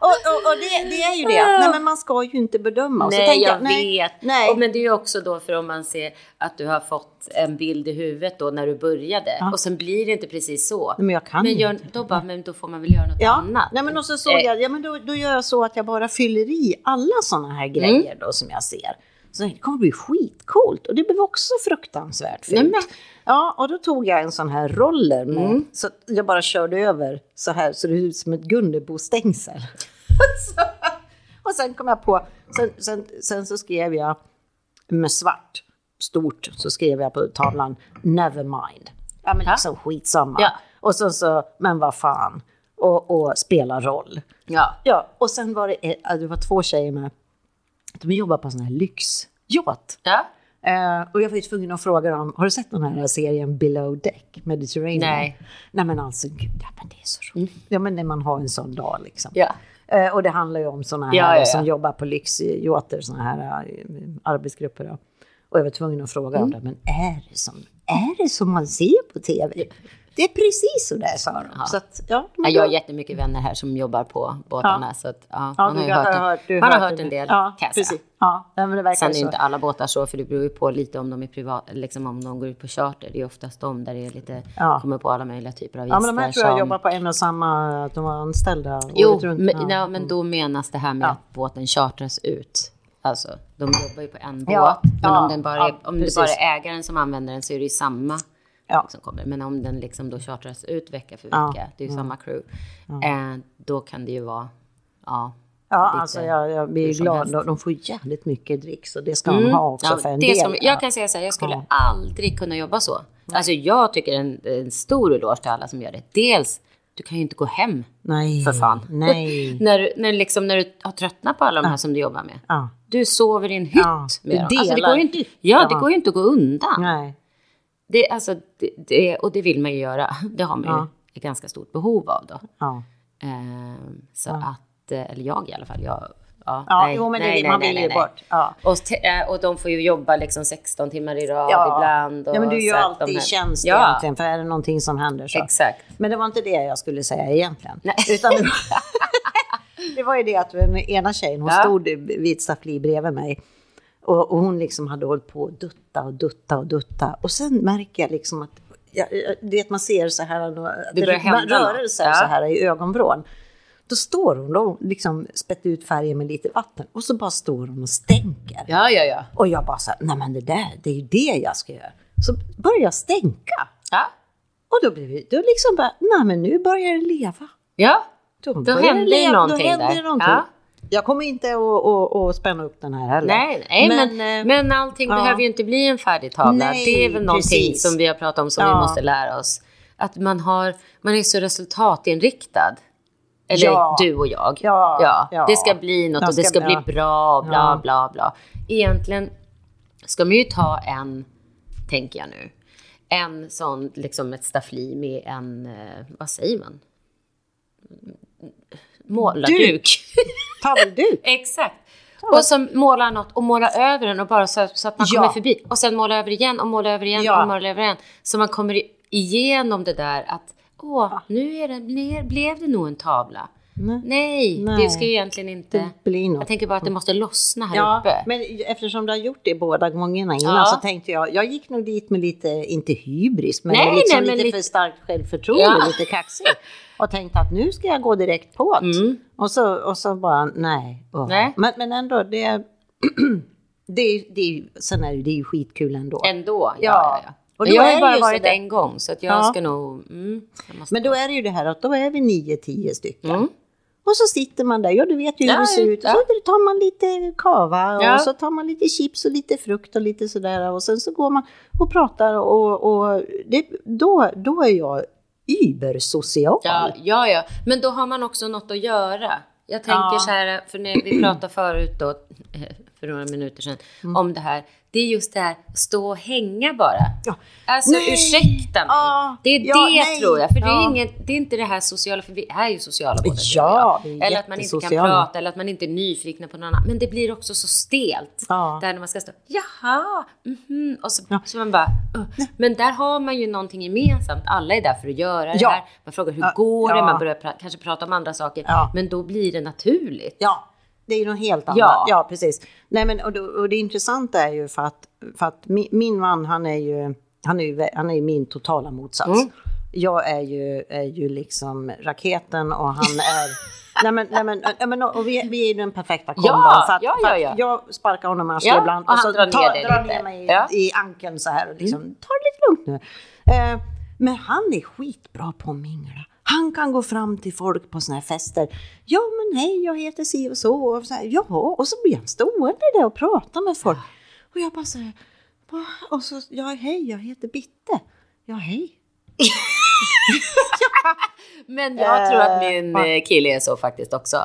[SPEAKER 1] och och, och det, det är ju det, nej men man ska ju inte bedöma. Och så
[SPEAKER 2] Nej,
[SPEAKER 1] tänkte
[SPEAKER 2] jag vet.
[SPEAKER 1] Nej.
[SPEAKER 2] Och, men det är ju också då för om man ser att du har fått en bild i huvudet då när du började. Och sen blir det inte precis så.
[SPEAKER 1] Nej, men jag kan
[SPEAKER 2] men,
[SPEAKER 1] inte.
[SPEAKER 2] gör, då, bara, men då får man väl göra något
[SPEAKER 1] Ja,
[SPEAKER 2] annat.
[SPEAKER 1] nej men och så såg
[SPEAKER 2] Eh,
[SPEAKER 1] jag, ja men då, då gör jag så att jag bara fyller i alla sådana här grejer då som jag ser. Så det kommer bli skitcoolt och det blev också fruktansvärt fult.
[SPEAKER 2] Nej,
[SPEAKER 1] Ja, och då tog jag en sån här roller med, så att jag bara körde över så här så det ser ut som ett Gunnebostängsel. Så- och sen kom jag på, sen, sen, sen så skrev jag med svart, stort, så skrev jag på tavlan never mind. Ja men liksom skitsamma.
[SPEAKER 2] Ja.
[SPEAKER 1] Och sen så, men vad fan, och, och spela roll.
[SPEAKER 2] Ja.
[SPEAKER 1] Ja, och sen var det, eh, det var två tjejer med, de jobbar på sån här lyxyacht.
[SPEAKER 2] ja.
[SPEAKER 1] Eh, och jag var ju tvungen att fråga dem, har du sett den här serien Below Deck, Mediterranean?
[SPEAKER 2] Nej.
[SPEAKER 1] Nej men alltså, gud, ja, men det är så roligt. Ja men när man har en sån dag liksom.
[SPEAKER 2] Ja.
[SPEAKER 1] Eh, och det handlar ju om sådana här
[SPEAKER 2] Ja, ja, ja.
[SPEAKER 1] som jobbar på lyxyachter, sådana här eh, arbetsgrupper. Då. Och jag var tvungen att fråga
[SPEAKER 2] Mm.
[SPEAKER 1] dem, men är det, som, är det som man ser på tv? Det är precis så där sa de. Så att, ja,
[SPEAKER 2] Ja, jag har jättemycket vänner här som jobbar på båtarna.
[SPEAKER 1] Ja.
[SPEAKER 2] Så att, ja,
[SPEAKER 1] Ja,
[SPEAKER 2] man har
[SPEAKER 1] du
[SPEAKER 2] ju
[SPEAKER 1] har
[SPEAKER 2] hört,
[SPEAKER 1] hört-
[SPEAKER 2] man har
[SPEAKER 1] hört
[SPEAKER 2] hört
[SPEAKER 1] det.
[SPEAKER 2] en del,
[SPEAKER 1] Ja,
[SPEAKER 2] kan jag säga.
[SPEAKER 1] Ja, ja, men det verkar
[SPEAKER 2] Sen är ju inte alla båtar så, för det beror ju på lite om de är privat, liksom om de går ut på charter. Det är oftast de där det är lite,
[SPEAKER 1] Ja.
[SPEAKER 2] kommer på alla möjliga typer av
[SPEAKER 1] Ja,
[SPEAKER 2] gäster.
[SPEAKER 1] men de här tror jag
[SPEAKER 2] som-
[SPEAKER 1] jobbar på en och samma, att de var anställda
[SPEAKER 2] Jo,
[SPEAKER 1] året runt.
[SPEAKER 2] men, ja, men då menas det här med
[SPEAKER 1] Ja.
[SPEAKER 2] att båten chartras ut. Alltså, de jobbar ju på en båt,
[SPEAKER 1] Ja,
[SPEAKER 2] men
[SPEAKER 1] ja,
[SPEAKER 2] om, den bara är,
[SPEAKER 1] ja,
[SPEAKER 2] om det
[SPEAKER 1] precis.
[SPEAKER 2] bara är ägaren som använder den så är det ju samma
[SPEAKER 1] Ja.
[SPEAKER 2] som kommer. Men om den liksom då chartras ut vecka för
[SPEAKER 1] Ja,
[SPEAKER 2] vecka, det är ju samma crew, eh, då kan det ju vara, ja.
[SPEAKER 1] Ja,
[SPEAKER 2] lite
[SPEAKER 1] alltså jag, jag blir glad. De, de får jävligt mycket dricks och det ska de ha också
[SPEAKER 2] Ja,
[SPEAKER 1] för en
[SPEAKER 2] det
[SPEAKER 1] del.
[SPEAKER 2] som,
[SPEAKER 1] ja.
[SPEAKER 2] jag kan säga så här, jag skulle
[SPEAKER 1] Ja.
[SPEAKER 2] aldrig kunna jobba så. Alltså jag tycker en, en stor eloge till alla som gör det. Dels, du kan ju inte gå hem
[SPEAKER 1] Nej,
[SPEAKER 2] för fan.
[SPEAKER 1] nej.
[SPEAKER 2] när, när, liksom, när du har tröttnat på alla de här som du jobbar med.
[SPEAKER 1] Ja.
[SPEAKER 2] Du sover i en hytt
[SPEAKER 1] Ja,
[SPEAKER 2] med dem. Alltså, det går ju inte, ja,
[SPEAKER 1] Ja.
[SPEAKER 2] det går ju inte att gå undan.
[SPEAKER 1] Nej.
[SPEAKER 2] Det, alltså, det, det, och det vill man ju göra. Det har man ju
[SPEAKER 1] Ja.
[SPEAKER 2] ett ganska stort behov av då.
[SPEAKER 1] Ja.
[SPEAKER 2] Ehm, så att, eh, eller jag i alla fall. Jag, ja,
[SPEAKER 1] Ja,
[SPEAKER 2] nej,
[SPEAKER 1] jo, men det
[SPEAKER 2] nej, nej,
[SPEAKER 1] man vill ju bort. Ja.
[SPEAKER 2] Och, eh, och de får ju jobba liksom 16 timmar i rad
[SPEAKER 1] Ja.
[SPEAKER 2] ibland. Och
[SPEAKER 1] ja, men du är ju alltid i tjänst
[SPEAKER 2] ja,
[SPEAKER 1] egentligen, för är det någonting som händer så.
[SPEAKER 2] Exakt.
[SPEAKER 1] Men det var inte det jag skulle säga egentligen.
[SPEAKER 2] Nej.
[SPEAKER 1] Utan det, var, det var ju det att den ena tjejen, hon
[SPEAKER 2] Ja.
[SPEAKER 1] stod vid ett staffli bredvid mig. Och, och hon liksom hade hållit på att dutta och dutta och dutta. Och sen märker jag liksom att, jag, jag, vet man ser så här,
[SPEAKER 2] Det börjar
[SPEAKER 1] rörelser
[SPEAKER 2] Ja.
[SPEAKER 1] så här i ögonvrån. Då står hon och liksom spett ut färgen med lite vatten och så bara står hon och stänker.
[SPEAKER 2] Ja, ja, ja.
[SPEAKER 1] Och jag bara så här, nej men det där, det är ju det jag ska göra. Så börjar jag stänka.
[SPEAKER 2] Ja.
[SPEAKER 1] Och då blir vi, då liksom bara, nej men nu börjar det leva.
[SPEAKER 2] ja.
[SPEAKER 1] Då,
[SPEAKER 2] Då händer
[SPEAKER 1] det
[SPEAKER 2] någonting
[SPEAKER 1] då händer
[SPEAKER 2] där.
[SPEAKER 1] det någonting.
[SPEAKER 2] Ja.
[SPEAKER 1] Jag kommer inte att, att, att spänna upp den här heller.
[SPEAKER 2] Nej, nej men,
[SPEAKER 1] Men,
[SPEAKER 2] men,
[SPEAKER 1] eh,
[SPEAKER 2] allting
[SPEAKER 1] ja.
[SPEAKER 2] behöver ju inte bli en färdig tavla.
[SPEAKER 1] Nej,
[SPEAKER 2] det är väl någonting
[SPEAKER 1] precis.
[SPEAKER 2] som vi har pratat om som vi
[SPEAKER 1] Ja.
[SPEAKER 2] måste lära oss. Att man, har, man är så resultatinriktad. Eller
[SPEAKER 1] Ja.
[SPEAKER 2] du och jag.
[SPEAKER 1] Ja, ja.
[SPEAKER 2] Det ska bli något
[SPEAKER 1] Jag
[SPEAKER 2] och det
[SPEAKER 1] ska-
[SPEAKER 2] ska bli bra, bla,
[SPEAKER 1] Ja.
[SPEAKER 2] bla, bla. Egentligen ska man ju ta en, tänker jag nu, en sån, liksom ett staffli med en, eh, vad säger man? Målarduk.
[SPEAKER 1] Tavelduk.
[SPEAKER 2] Exakt. Och så måla något och måla över den och bara så, så att man
[SPEAKER 1] Ja.
[SPEAKER 2] kommer förbi. Och sen måla över igen och måla över igen
[SPEAKER 1] Ja.
[SPEAKER 2] och måla över igen. Så man kommer igenom det där att åh, nu är det, blev det nog en tavla.
[SPEAKER 1] Nej.
[SPEAKER 2] Nej,
[SPEAKER 1] Nej.
[SPEAKER 2] det ska ju egentligen inte... Jag tänker bara att det måste lossna här
[SPEAKER 1] Ja,
[SPEAKER 2] uppe.
[SPEAKER 1] men eftersom du har gjort det båda gångerna innan
[SPEAKER 2] Ja.
[SPEAKER 1] så tänkte jag, jag gick nog dit med lite, inte hybris, men
[SPEAKER 2] Nej,
[SPEAKER 1] liksom
[SPEAKER 2] nej, men
[SPEAKER 1] lite,
[SPEAKER 2] lite-
[SPEAKER 1] för starkt självförtroende,
[SPEAKER 2] Ja.
[SPEAKER 1] lite kaxig. Och tänkte att nu ska jag gå direkt på det.
[SPEAKER 2] Mm.
[SPEAKER 1] Och, så, och så bara, nej. Åh.
[SPEAKER 2] Nej.
[SPEAKER 1] Men, men ändå, det, det, är- det är sen är det, det är ju skitkul ändå.
[SPEAKER 2] Ändå, ja.
[SPEAKER 1] Ja.
[SPEAKER 2] ja.
[SPEAKER 1] Och
[SPEAKER 2] jag har
[SPEAKER 1] är
[SPEAKER 2] ju bara varit en gång, så att jag
[SPEAKER 1] Ja.
[SPEAKER 2] ska nog... Mm, jag
[SPEAKER 1] Men då är det ju det här att då är vi nio, tio stycken.
[SPEAKER 2] Mm.
[SPEAKER 1] Och så sitter man där, ja du vet ju hur
[SPEAKER 2] Ja,
[SPEAKER 1] det ser ut.
[SPEAKER 2] Ja.
[SPEAKER 1] så tar man lite kava och
[SPEAKER 2] Ja.
[SPEAKER 1] så tar man lite chips och lite frukt och lite sådär. Och sen så går man och pratar och, och det, då, då är jag übersocial.
[SPEAKER 2] Ja, ja, ja. Men då har man också något att göra. Jag tänker så här, för när vi pratade förut då, för några minuter sedan,
[SPEAKER 1] Mm.
[SPEAKER 2] om det här. Det är just det här, stå och hänga bara.
[SPEAKER 1] Ja.
[SPEAKER 2] Alltså
[SPEAKER 1] Nej.
[SPEAKER 2] ursäkta mig.
[SPEAKER 1] Ja.
[SPEAKER 2] Det är
[SPEAKER 1] Ja,
[SPEAKER 2] det
[SPEAKER 1] nej.
[SPEAKER 2] tror jag. För det, är Ja.
[SPEAKER 1] Ja.
[SPEAKER 2] inget, det är inte det här sociala, för vi är ju sociala båda
[SPEAKER 1] Ja, vi är
[SPEAKER 2] Eller att man inte kan prata, eller att man inte är nyfikna på någon annan. Men det blir också så stelt.
[SPEAKER 1] Ja.
[SPEAKER 2] Där när man ska stå, jaha, mhm. Och så,
[SPEAKER 1] Ja.
[SPEAKER 2] så man bara, uh. Men där har man ju någonting gemensamt. Alla är där för att göra det
[SPEAKER 1] Ja.
[SPEAKER 2] här. Man frågar hur
[SPEAKER 1] Ja,
[SPEAKER 2] går det?
[SPEAKER 1] ja.
[SPEAKER 2] Man börjar pra- kanske prata om andra saker.
[SPEAKER 1] Ja.
[SPEAKER 2] Men då blir det naturligt.
[SPEAKER 1] Ja, det är ju något helt annat.
[SPEAKER 2] Ja.
[SPEAKER 1] Ja, precis. Nej, men, och, och det intressanta är ju för att, för att min, min man, han är ju, han är ju, han är ju min totala motsats.
[SPEAKER 2] Mm.
[SPEAKER 1] Jag är ju, är ju liksom raketen och han är... nej men, nej men, nej men och vi, vi är ju den perfekta kombon.
[SPEAKER 2] Ja,
[SPEAKER 1] för att,
[SPEAKER 2] ja, ja, ja.
[SPEAKER 1] Jag sparkar honom i arslet
[SPEAKER 2] Ja,
[SPEAKER 1] ibland
[SPEAKER 2] och han drar ner
[SPEAKER 1] tar-
[SPEAKER 2] dig
[SPEAKER 1] drar ner mig
[SPEAKER 2] Ja.
[SPEAKER 1] i ankeln så här och liksom, ta det lite lugnt nu. Eh, men han är skitbra på att mingla. Han kan gå fram till folk på såna här fester. Ja, men hej, jag heter si och så. Och så här, ja, och så blir han stående där och pratar med folk. Och jag bara så här, va? och så, ja, hej, jag heter Bitte. Ja, hej.
[SPEAKER 2] Men jag tror att min
[SPEAKER 1] Eh,
[SPEAKER 2] kille är så faktiskt också.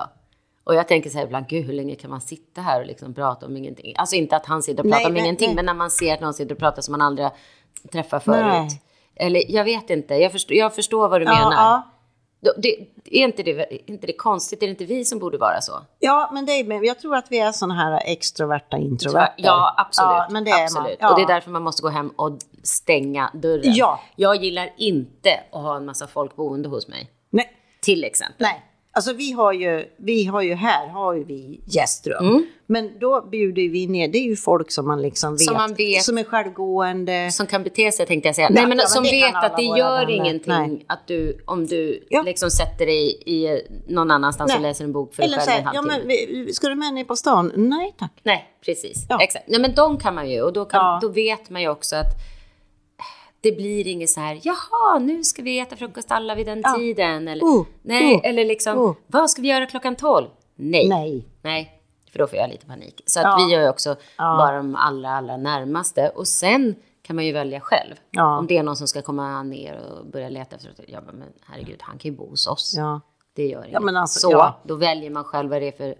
[SPEAKER 2] Och jag tänker så här ibland, gud hur länge kan man sitta här och liksom prata om ingenting? Alltså inte att han sitter och
[SPEAKER 1] Nej,
[SPEAKER 2] pratar om
[SPEAKER 1] nej,
[SPEAKER 2] ingenting,
[SPEAKER 1] nej.
[SPEAKER 2] men när man ser att någon sitter och pratar som man aldrig träffat förut.
[SPEAKER 1] Nej.
[SPEAKER 2] Eller jag vet inte, jag förstår, jag förstår vad du
[SPEAKER 1] Ja,
[SPEAKER 2] menar.
[SPEAKER 1] ja.
[SPEAKER 2] Det, är, inte det, är inte det konstigt? Är det inte vi som borde vara så?
[SPEAKER 1] Ja, men det är, jag tror att vi är såna här extroverta introverter.
[SPEAKER 2] Ja, absolut.
[SPEAKER 1] Ja, men det är
[SPEAKER 2] absolut.
[SPEAKER 1] man. Ja.
[SPEAKER 2] Och det är därför man måste gå hem och stänga dörren.
[SPEAKER 1] Ja.
[SPEAKER 2] Jag gillar inte att ha en massa folk boende hos mig.
[SPEAKER 1] Nej,
[SPEAKER 2] Till exempel.
[SPEAKER 1] nej. Alltså vi har ju, vi har ju här har ju vi gästrum.
[SPEAKER 2] Mm.
[SPEAKER 1] Men då bjuder vi ner, det är ju folk som man liksom vet,
[SPEAKER 2] Som man vet.
[SPEAKER 1] som är självgående.
[SPEAKER 2] Som kan bete sig tänkte jag säga.
[SPEAKER 1] Nej,
[SPEAKER 2] men
[SPEAKER 1] ja,
[SPEAKER 2] som vet att det gör
[SPEAKER 1] vänner.
[SPEAKER 2] ingenting
[SPEAKER 1] Nej.
[SPEAKER 2] att du, om du
[SPEAKER 1] Ja.
[SPEAKER 2] liksom sätter dig i någon annanstans och
[SPEAKER 1] Nej.
[SPEAKER 2] läser en bok för dig
[SPEAKER 1] Eller
[SPEAKER 2] själv
[SPEAKER 1] så
[SPEAKER 2] i en
[SPEAKER 1] här, ja
[SPEAKER 2] halvtimme.
[SPEAKER 1] men ska du med ner på stan? Nej tack.
[SPEAKER 2] Nej, precis.
[SPEAKER 1] Ja.
[SPEAKER 2] Exakt. Nej, men de kan man ju. Och då, kan, då vet man ju också att det blir inget så här, jaha, nu ska vi äta frukost alla vid den
[SPEAKER 1] Ja.
[SPEAKER 2] tiden. Eller,
[SPEAKER 1] Oh,
[SPEAKER 2] nej,
[SPEAKER 1] oh,
[SPEAKER 2] eller liksom,
[SPEAKER 1] oh.
[SPEAKER 2] vad ska vi göra klockan tolv? Nej.
[SPEAKER 1] Nej.
[SPEAKER 2] Nej, för då får jag lite panik. Så att
[SPEAKER 1] Ja.
[SPEAKER 2] vi gör ju också
[SPEAKER 1] Ja.
[SPEAKER 2] bara de allra, allra närmaste. Och sen kan man ju välja själv.
[SPEAKER 1] Ja.
[SPEAKER 2] Om det är någon som ska komma ner och börja leta efter bara, men herregud, han kan ju bo hos oss.
[SPEAKER 1] Ja.
[SPEAKER 2] Det gör inget.
[SPEAKER 1] Ja, alltså,
[SPEAKER 2] så,
[SPEAKER 1] ja.
[SPEAKER 2] då väljer man själv vad det är för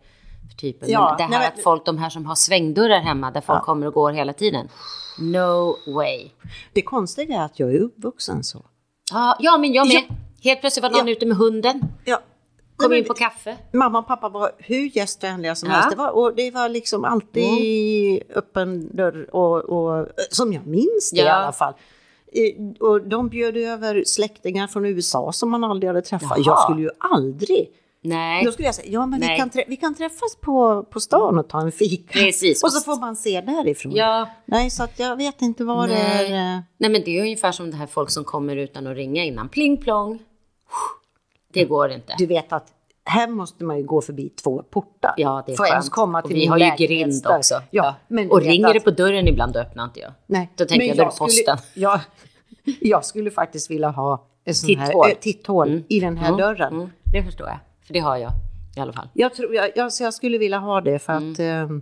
[SPEAKER 2] typen.
[SPEAKER 1] Ja,
[SPEAKER 2] det här
[SPEAKER 1] men-
[SPEAKER 2] att folk, de här som har svängdörrar hemma, där folk kommer och går hela tiden. No way.
[SPEAKER 1] Det konstiga är att jag är uppvuxen så.
[SPEAKER 2] Ja, ja men jag med.
[SPEAKER 1] Ja.
[SPEAKER 2] Helt plötsligt var någon
[SPEAKER 1] Ja.
[SPEAKER 2] ute med hunden.
[SPEAKER 1] Ja.
[SPEAKER 2] Kom
[SPEAKER 1] Nej,
[SPEAKER 2] in på kaffe.
[SPEAKER 1] Mamma och pappa var hur gästvänliga som
[SPEAKER 2] Ja.
[SPEAKER 1] helst. Det var, och det var liksom alltid öppen dörr och, och som jag minns det i
[SPEAKER 2] Ja.
[SPEAKER 1] alla fall. Och de bjöd över släktingar från USA som man aldrig hade träffat.
[SPEAKER 2] Jaha.
[SPEAKER 1] Jag skulle ju aldrig...
[SPEAKER 2] Nej.
[SPEAKER 1] Då skulle jag säga, ja men vi kan, trä- vi kan träffas på, på stan och ta en fika.
[SPEAKER 2] Precis.
[SPEAKER 1] Och så får man se därifrån.
[SPEAKER 2] Ja.
[SPEAKER 1] Nej, så att jag vet inte vad det är. eh,
[SPEAKER 2] Nej, men det är ungefär som det här folk som kommer utan att ringa innan. Pling plong. Det går inte.
[SPEAKER 1] Du vet att här måste man ju gå förbi två portar.
[SPEAKER 2] Ja, det är
[SPEAKER 1] för att ens
[SPEAKER 2] skönt.
[SPEAKER 1] komma
[SPEAKER 2] och
[SPEAKER 1] till
[SPEAKER 2] vi
[SPEAKER 1] min
[SPEAKER 2] har ju grind också.
[SPEAKER 1] Ja, men du
[SPEAKER 2] och ringer
[SPEAKER 1] att-
[SPEAKER 2] det på dörren ibland, då öppnar inte jag.
[SPEAKER 1] Nej.
[SPEAKER 2] Då tänker
[SPEAKER 1] Men
[SPEAKER 2] jag, då är det
[SPEAKER 1] skulle-
[SPEAKER 2] posten.
[SPEAKER 1] Jag, jag skulle faktiskt vilja ha en sån
[SPEAKER 2] Titthål.
[SPEAKER 1] här eh, titthål i den här dörren.
[SPEAKER 2] Mm, det förstår jag. För det har jag i alla fall.
[SPEAKER 1] Jag, tror, jag, jag, så jag skulle vilja ha det för
[SPEAKER 2] Mm.
[SPEAKER 1] att... Eh,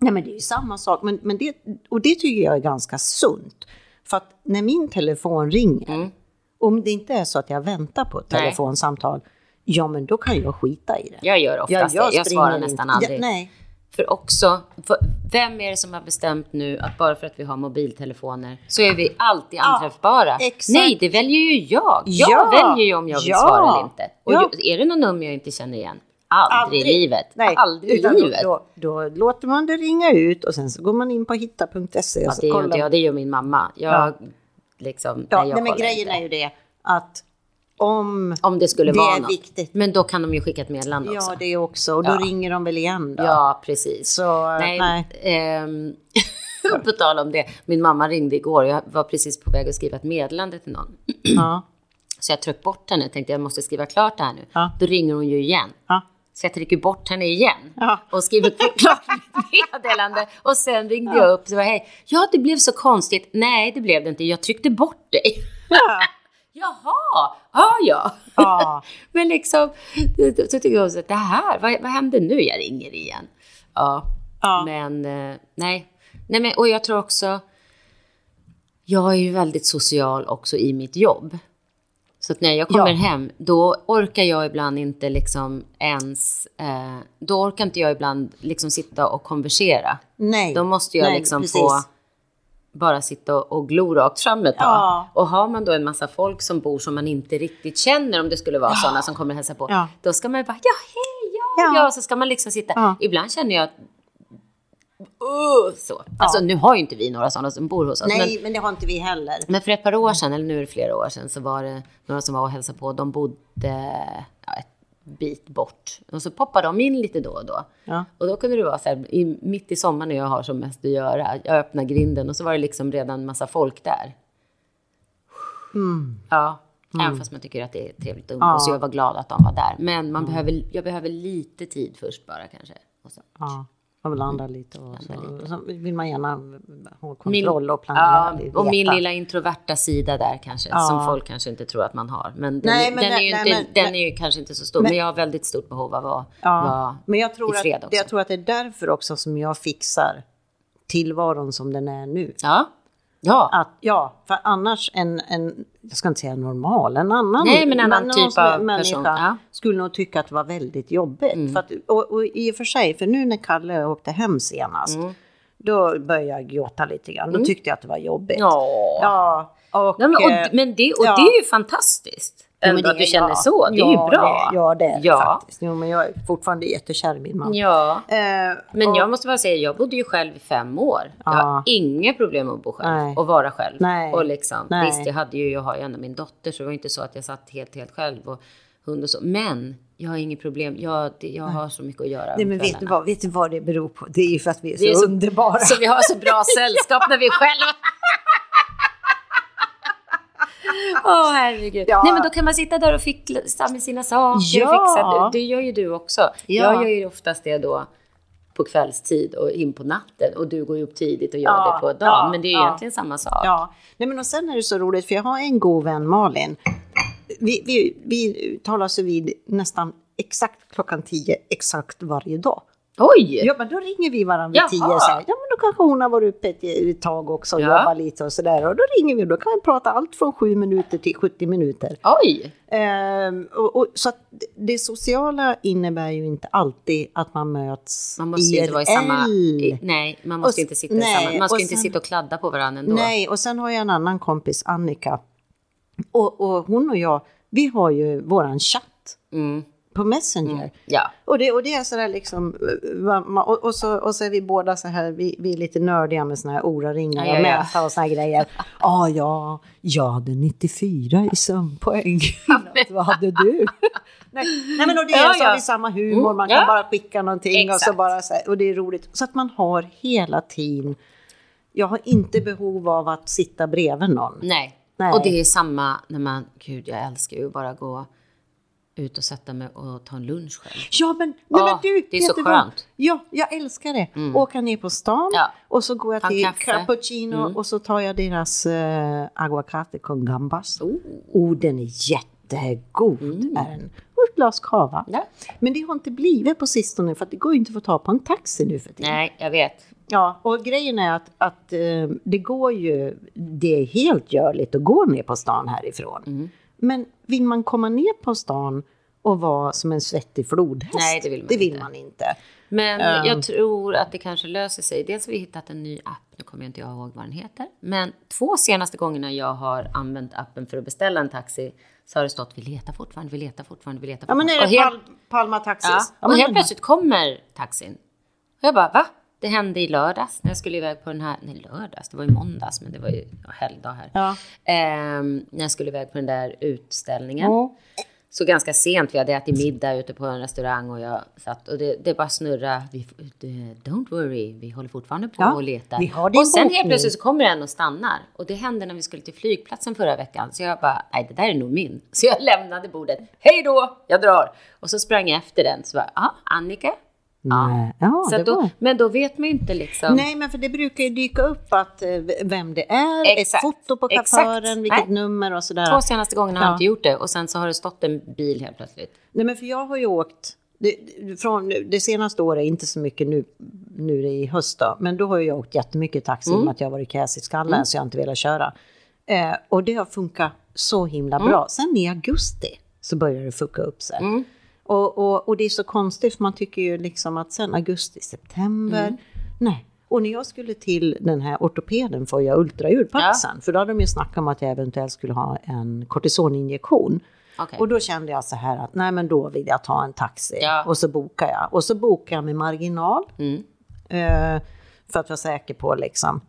[SPEAKER 1] nej men det är ju samma sak. Men, men det, och det tycker jag är ganska sunt. För att när min telefon ringer, om det inte är så att jag väntar på ett
[SPEAKER 2] Mm. Nej.
[SPEAKER 1] telefonsamtal, ja men då kan jag skita i det.
[SPEAKER 2] Jag gör oftast det. Jag
[SPEAKER 1] springer
[SPEAKER 2] svarar
[SPEAKER 1] inte.
[SPEAKER 2] nästan aldrig.
[SPEAKER 1] Ja, nej.
[SPEAKER 2] För också, för vem är det som har bestämt nu att bara för att vi har mobiltelefoner så är vi alltid anträffbara?
[SPEAKER 1] exakt.
[SPEAKER 2] Nej, det väljer ju jag. Jag
[SPEAKER 1] Ja,
[SPEAKER 2] väljer ju om jag vill
[SPEAKER 1] ja,
[SPEAKER 2] svara eller inte. Och
[SPEAKER 1] ja.
[SPEAKER 2] är det någon nummer jag inte känner igen? Aldrig, i livet.
[SPEAKER 1] Nej,
[SPEAKER 2] Aldrig
[SPEAKER 1] utan
[SPEAKER 2] livet.
[SPEAKER 1] Då, då, då låter man det ringa ut och sen så går man in på hitta.se
[SPEAKER 2] ja, det gör jag, det gör min mamma. Jag,
[SPEAKER 1] Ja.
[SPEAKER 2] liksom,
[SPEAKER 1] Ja,
[SPEAKER 2] nej, jag
[SPEAKER 1] nej, men grejen
[SPEAKER 2] inte.
[SPEAKER 1] är ju det att om,
[SPEAKER 2] Om det skulle
[SPEAKER 1] det
[SPEAKER 2] vara
[SPEAKER 1] är
[SPEAKER 2] något.
[SPEAKER 1] viktigt.
[SPEAKER 2] Men då kan de ju skicka ett meddelande också.
[SPEAKER 1] Ja, det också. Och då
[SPEAKER 2] Ja.
[SPEAKER 1] ringer de väl igen då?
[SPEAKER 2] Ja, precis.
[SPEAKER 1] Så,
[SPEAKER 2] nej.
[SPEAKER 1] nej.
[SPEAKER 2] ehm, på tal om det. Min mamma ringde igår. Jag var precis på väg att skriva ett meddelande till någon.
[SPEAKER 1] Ja.
[SPEAKER 2] Så jag tryckte bort henne. Tänkte jag måste skriva klart det här nu.
[SPEAKER 1] Ja.
[SPEAKER 2] Då ringer hon ju igen.
[SPEAKER 1] Ja.
[SPEAKER 2] Så jag trycker bort henne igen.
[SPEAKER 1] Ja.
[SPEAKER 2] Och skriver klart mitt meddelande. Och sen ringde jag upp och sa hej. Ja, det blev så konstigt. Nej, det blev det inte. Jag tryckte bort dig.
[SPEAKER 1] Ja.
[SPEAKER 2] Jaha, har jag?
[SPEAKER 1] Ja.
[SPEAKER 2] Men liksom, så tycker jag att det här, vad, vad händer nu? Jag ringer igen. Ja,
[SPEAKER 1] Ja.
[SPEAKER 2] men eh, nej. nej men, och jag tror också, jag är ju väldigt social också i mitt jobb. Så att när jag kommer
[SPEAKER 1] Ja.
[SPEAKER 2] hem, då orkar jag ibland inte liksom ens, eh, då orkar inte jag ibland liksom sitta och konversera.
[SPEAKER 1] Nej.
[SPEAKER 2] Då måste jag
[SPEAKER 1] Nej,
[SPEAKER 2] liksom
[SPEAKER 1] precis.
[SPEAKER 2] få bara sitta och, och glo rakt fram ett tag.
[SPEAKER 1] Ja.
[SPEAKER 2] Och har man då en massa folk som bor som man inte riktigt känner, om det skulle vara sådana som kommer och hälsa på,
[SPEAKER 1] Ja.
[SPEAKER 2] då ska man ju bara ja, hej, ja,
[SPEAKER 1] Ja.
[SPEAKER 2] ja, så ska man liksom sitta.
[SPEAKER 1] Ja.
[SPEAKER 2] Ibland känner jag att uh, så. Alltså nu har ju inte vi några sådana som bor hos oss.
[SPEAKER 1] Nej,
[SPEAKER 2] Men,
[SPEAKER 1] men det har inte vi heller.
[SPEAKER 2] men för ett par år sedan, eller nu är det flera år sedan, så var det några som var och hälsade på. De bodde ja, ett bit bort. Och så poppade de in lite då och då.
[SPEAKER 1] Ja.
[SPEAKER 2] Och då kunde det vara så här, i, mitt i sommaren när jag har som mest att göra, jag öppnar grinden och så var det liksom redan massa folk där. Ja, även fast man tycker att det är trevligt att umgås.
[SPEAKER 1] Ja.
[SPEAKER 2] Jag var glad att de var där. Men man behöver, jag behöver lite tid först bara kanske. Och så.
[SPEAKER 1] Ja. Man vill andra lite och så,
[SPEAKER 2] lite.
[SPEAKER 1] så vill man gärna ha
[SPEAKER 2] Min-
[SPEAKER 1] kontroll och planera.
[SPEAKER 2] Ja, och min lilla introverta sida där kanske,
[SPEAKER 1] Ja.
[SPEAKER 2] som folk kanske inte tror att man har. Men den,
[SPEAKER 1] Nej, men
[SPEAKER 2] den, är, ju
[SPEAKER 1] nej,
[SPEAKER 2] inte,
[SPEAKER 1] men-
[SPEAKER 2] den är ju kanske inte så stor. Men, jag har väldigt stort behov av att
[SPEAKER 1] Ja.
[SPEAKER 2] vara
[SPEAKER 1] Men jag tror,
[SPEAKER 2] i fred
[SPEAKER 1] att,
[SPEAKER 2] också.
[SPEAKER 1] jag tror att det är därför också som jag fixar tillvaron som den är nu.
[SPEAKER 2] Ja, Ja.
[SPEAKER 1] Att, ja, för annars en, en, jag ska inte säga normal, en annan,
[SPEAKER 2] Nej, men en annan typ av
[SPEAKER 1] människa
[SPEAKER 2] person. Mm.
[SPEAKER 1] skulle nog tycka att det var väldigt jobbigt. För att, och, och i och för sig, för nu när Kalle åkte hem senast, då började jag gråta lite grann. Då tyckte jag att det var jobbigt.
[SPEAKER 2] Mm. Ja.
[SPEAKER 1] Ja, och,
[SPEAKER 2] Ja, men, och, men det, och
[SPEAKER 1] ja.
[SPEAKER 2] det är ju fantastiskt. Ändå att du känner
[SPEAKER 1] ja,
[SPEAKER 2] så. Det är
[SPEAKER 1] ja,
[SPEAKER 2] ju bra.
[SPEAKER 1] Det, ja, det är
[SPEAKER 2] Ja.
[SPEAKER 1] faktiskt. Jo, men jag är fortfarande jättekär i min man.
[SPEAKER 2] Ja.
[SPEAKER 1] Eh,
[SPEAKER 2] Men
[SPEAKER 1] och-
[SPEAKER 2] jag måste bara säga, jag bodde ju själv i fem år. Jag
[SPEAKER 1] Ja.
[SPEAKER 2] har inga problem att bo själv
[SPEAKER 1] Nej.
[SPEAKER 2] och vara själv.
[SPEAKER 1] Nej.
[SPEAKER 2] Och liksom,
[SPEAKER 1] Nej.
[SPEAKER 2] Visst, jag hade ju, jag har ju ändå min dotter, så det var inte så att jag satt helt, helt själv och hund och så. Men jag har inget problem. Jag, jag har så mycket att göra
[SPEAKER 1] Nej, men vet du, vad, vet du vad det beror på? Det är ju för att vi är så,
[SPEAKER 2] är så-
[SPEAKER 1] underbara.
[SPEAKER 2] Så vi har så bra sällskap när vi är själva. Åh herregud.
[SPEAKER 1] Ja.
[SPEAKER 2] Nej men då kan man sitta där och fixa med sina saker
[SPEAKER 1] Ja.
[SPEAKER 2] fixa. Det, gör ju du också.
[SPEAKER 1] Ja.
[SPEAKER 2] Jag gör ju oftast det då på kvällstid och in på natten och du går ju upp tidigt och gör
[SPEAKER 1] Ja,
[SPEAKER 2] det på dagen.
[SPEAKER 1] ja,
[SPEAKER 2] men det är ju
[SPEAKER 1] ja.
[SPEAKER 2] egentligen samma sak.
[SPEAKER 1] Ja, nej men och sen är det så roligt för jag har en god vän Malin. Vi, vi, vi talas vid nästan exakt klockan tio exakt varje dag.
[SPEAKER 2] Oj!
[SPEAKER 1] Ja men då ringer vi varandra vid tio och säger ja men då kanske hon har varit uppe ett, ett tag också och
[SPEAKER 2] Ja.
[SPEAKER 1] jobbat lite och sådär och då ringer vi och då kan vi prata allt från sju minuter till 70 minuter.
[SPEAKER 2] Oj!
[SPEAKER 1] Ehm, och, och, så det- sociala innebär ju inte alltid att man möts
[SPEAKER 2] Man måste ju inte vara i samma...
[SPEAKER 1] IRL.
[SPEAKER 2] I, nej, man måste
[SPEAKER 1] Och-
[SPEAKER 2] inte sitta
[SPEAKER 1] nej,
[SPEAKER 2] i samma... Man ska
[SPEAKER 1] och
[SPEAKER 2] inte
[SPEAKER 1] sen-
[SPEAKER 2] sitta och kladda på varandra ändå.
[SPEAKER 1] Nej, och sen har jag en annan kompis, Annika. Och, och hon och jag, vi har ju våran chatt
[SPEAKER 2] Mm.
[SPEAKER 1] På Messenger.
[SPEAKER 2] Ja.
[SPEAKER 1] Och, det, och det är sådär liksom, eh, och, och, så, och så är vi båda så här, vi, vi är lite nördiga med såna här oraringar
[SPEAKER 2] Ja,
[SPEAKER 1] och
[SPEAKER 2] ja.
[SPEAKER 1] mäta och såna här grejer. ah, ja, jag hade 94 i sömnpoäng. Vad hade du? nej, nej, men och det är så
[SPEAKER 2] ja.
[SPEAKER 1] har vi samma humor,
[SPEAKER 2] Mm,
[SPEAKER 1] man kan bara skicka någonting och så
[SPEAKER 2] Exakt.
[SPEAKER 1] bara så här, och det är roligt. Så att man har hela tiden, jag har inte behov av att sitta bredvid någon.
[SPEAKER 2] Nej.
[SPEAKER 1] Nej.
[SPEAKER 2] Och det är samma när man... Gud, jag älskar ju bara gå ut och sätta mig och ta en lunch själv.
[SPEAKER 1] Ja, men, nej,
[SPEAKER 2] Ja,
[SPEAKER 1] men du,
[SPEAKER 2] det är så skönt. Mm.
[SPEAKER 1] Ja, jag älskar det. Åka ner på stan
[SPEAKER 2] Ja.
[SPEAKER 1] och så går jag
[SPEAKER 2] Ta
[SPEAKER 1] till
[SPEAKER 2] kaffe. Mm.
[SPEAKER 1] cappuccino och så tar jag deras uh, aguacate con gambas.
[SPEAKER 2] Oh.
[SPEAKER 1] Oh, den är jättegod. Är den. Och ett glas cava.
[SPEAKER 2] Ja.
[SPEAKER 1] Men det har inte blivit på sistone för att det går ju inte att få ta på en taxi nu för tiden.
[SPEAKER 2] Nej, jag vet.
[SPEAKER 1] Ja, och grejen är att, att eh, det går ju, det är helt görligt att gå ner på stan härifrån.
[SPEAKER 2] Mm.
[SPEAKER 1] Men vill man komma ner på stan och vara som en svettig flodhäst?
[SPEAKER 2] Nej, det vill man
[SPEAKER 1] det vill
[SPEAKER 2] inte.
[SPEAKER 1] man inte.
[SPEAKER 2] Men
[SPEAKER 1] Ehm.
[SPEAKER 2] jag tror att det kanske löser sig. Dels har vi hittat en ny app, nu kommer jag inte ihåg vad den heter. Men två senaste gångerna jag har använt appen för att beställa en taxi så har det stått vi letar fortfarande, vi letar fortfarande, vi letar
[SPEAKER 1] Ja, men
[SPEAKER 2] fortfarande.
[SPEAKER 1] är det
[SPEAKER 2] och helt,
[SPEAKER 1] Pal- Palma Taxis?
[SPEAKER 2] ja, och helt plötsligt kommer taxin. Och jag bara, va? Det hände i lördags när jag skulle iväg på den här, nej lördags, det var ju måndags men det var ju helgdag här.
[SPEAKER 1] Ja.
[SPEAKER 2] Ehm, när jag skulle iväg på den där utställningen.
[SPEAKER 1] Ja.
[SPEAKER 2] Så ganska sent, vi hade ätit middag ute på en restaurang och jag satt och det, det bara snurra. Vi, don't worry, vi håller fortfarande på
[SPEAKER 1] Ja,
[SPEAKER 2] och letar.
[SPEAKER 1] vi har din
[SPEAKER 2] och sen helt plötsligt så kommer en och stannar. Och det hände när vi skulle till flygplatsen förra veckan. Så jag bara, nej det där är nog min. Så jag lämnade bordet. Hej då, jag drar. Och så sprang jag efter den. Så bara, ja, Annika.
[SPEAKER 1] Nej, ja,
[SPEAKER 2] så då, men då vet man ju inte liksom.
[SPEAKER 1] Nej, men för det brukar ju dyka upp att eh, vem det är,
[SPEAKER 2] Exakt.
[SPEAKER 1] ett foto på
[SPEAKER 2] Exakt.
[SPEAKER 1] chauffören, vilket
[SPEAKER 2] Nej.
[SPEAKER 1] nummer och sådär.
[SPEAKER 2] Två senaste gångerna har jag
[SPEAKER 1] Ja.
[SPEAKER 2] inte gjort det. Och sen så har det stått en bil helt plötsligt.
[SPEAKER 1] Nej, men för jag har ju åkt, det, från det senaste året, inte så mycket nu, nu i höst då, men då har jag åkt jättemycket taxi
[SPEAKER 2] Mm.
[SPEAKER 1] med att jag har varit käs i skallen så jag har inte velat köra. Eh, och det har funkat så himla
[SPEAKER 2] Mm.
[SPEAKER 1] bra. Sen i augusti så börjar det fucka upp sig.
[SPEAKER 2] Mm.
[SPEAKER 1] Och, och, och det är så konstigt för man tycker ju liksom att sen augusti, september,
[SPEAKER 2] Mm.
[SPEAKER 1] nej. Och när jag skulle till den här ortopeden för att göra ultraljud på
[SPEAKER 2] Ja.
[SPEAKER 1] axeln, för då hade de ju snackat om att jag eventuellt skulle ha en kortisoninjektion.
[SPEAKER 2] Okej.
[SPEAKER 1] Och då kände jag så här att nej men då vill jag ta en taxi.
[SPEAKER 2] Ja.
[SPEAKER 1] Och så bokar jag. Och så bokar jag med marginal.
[SPEAKER 2] Mm.
[SPEAKER 1] Eh, för att vara säker på liksom.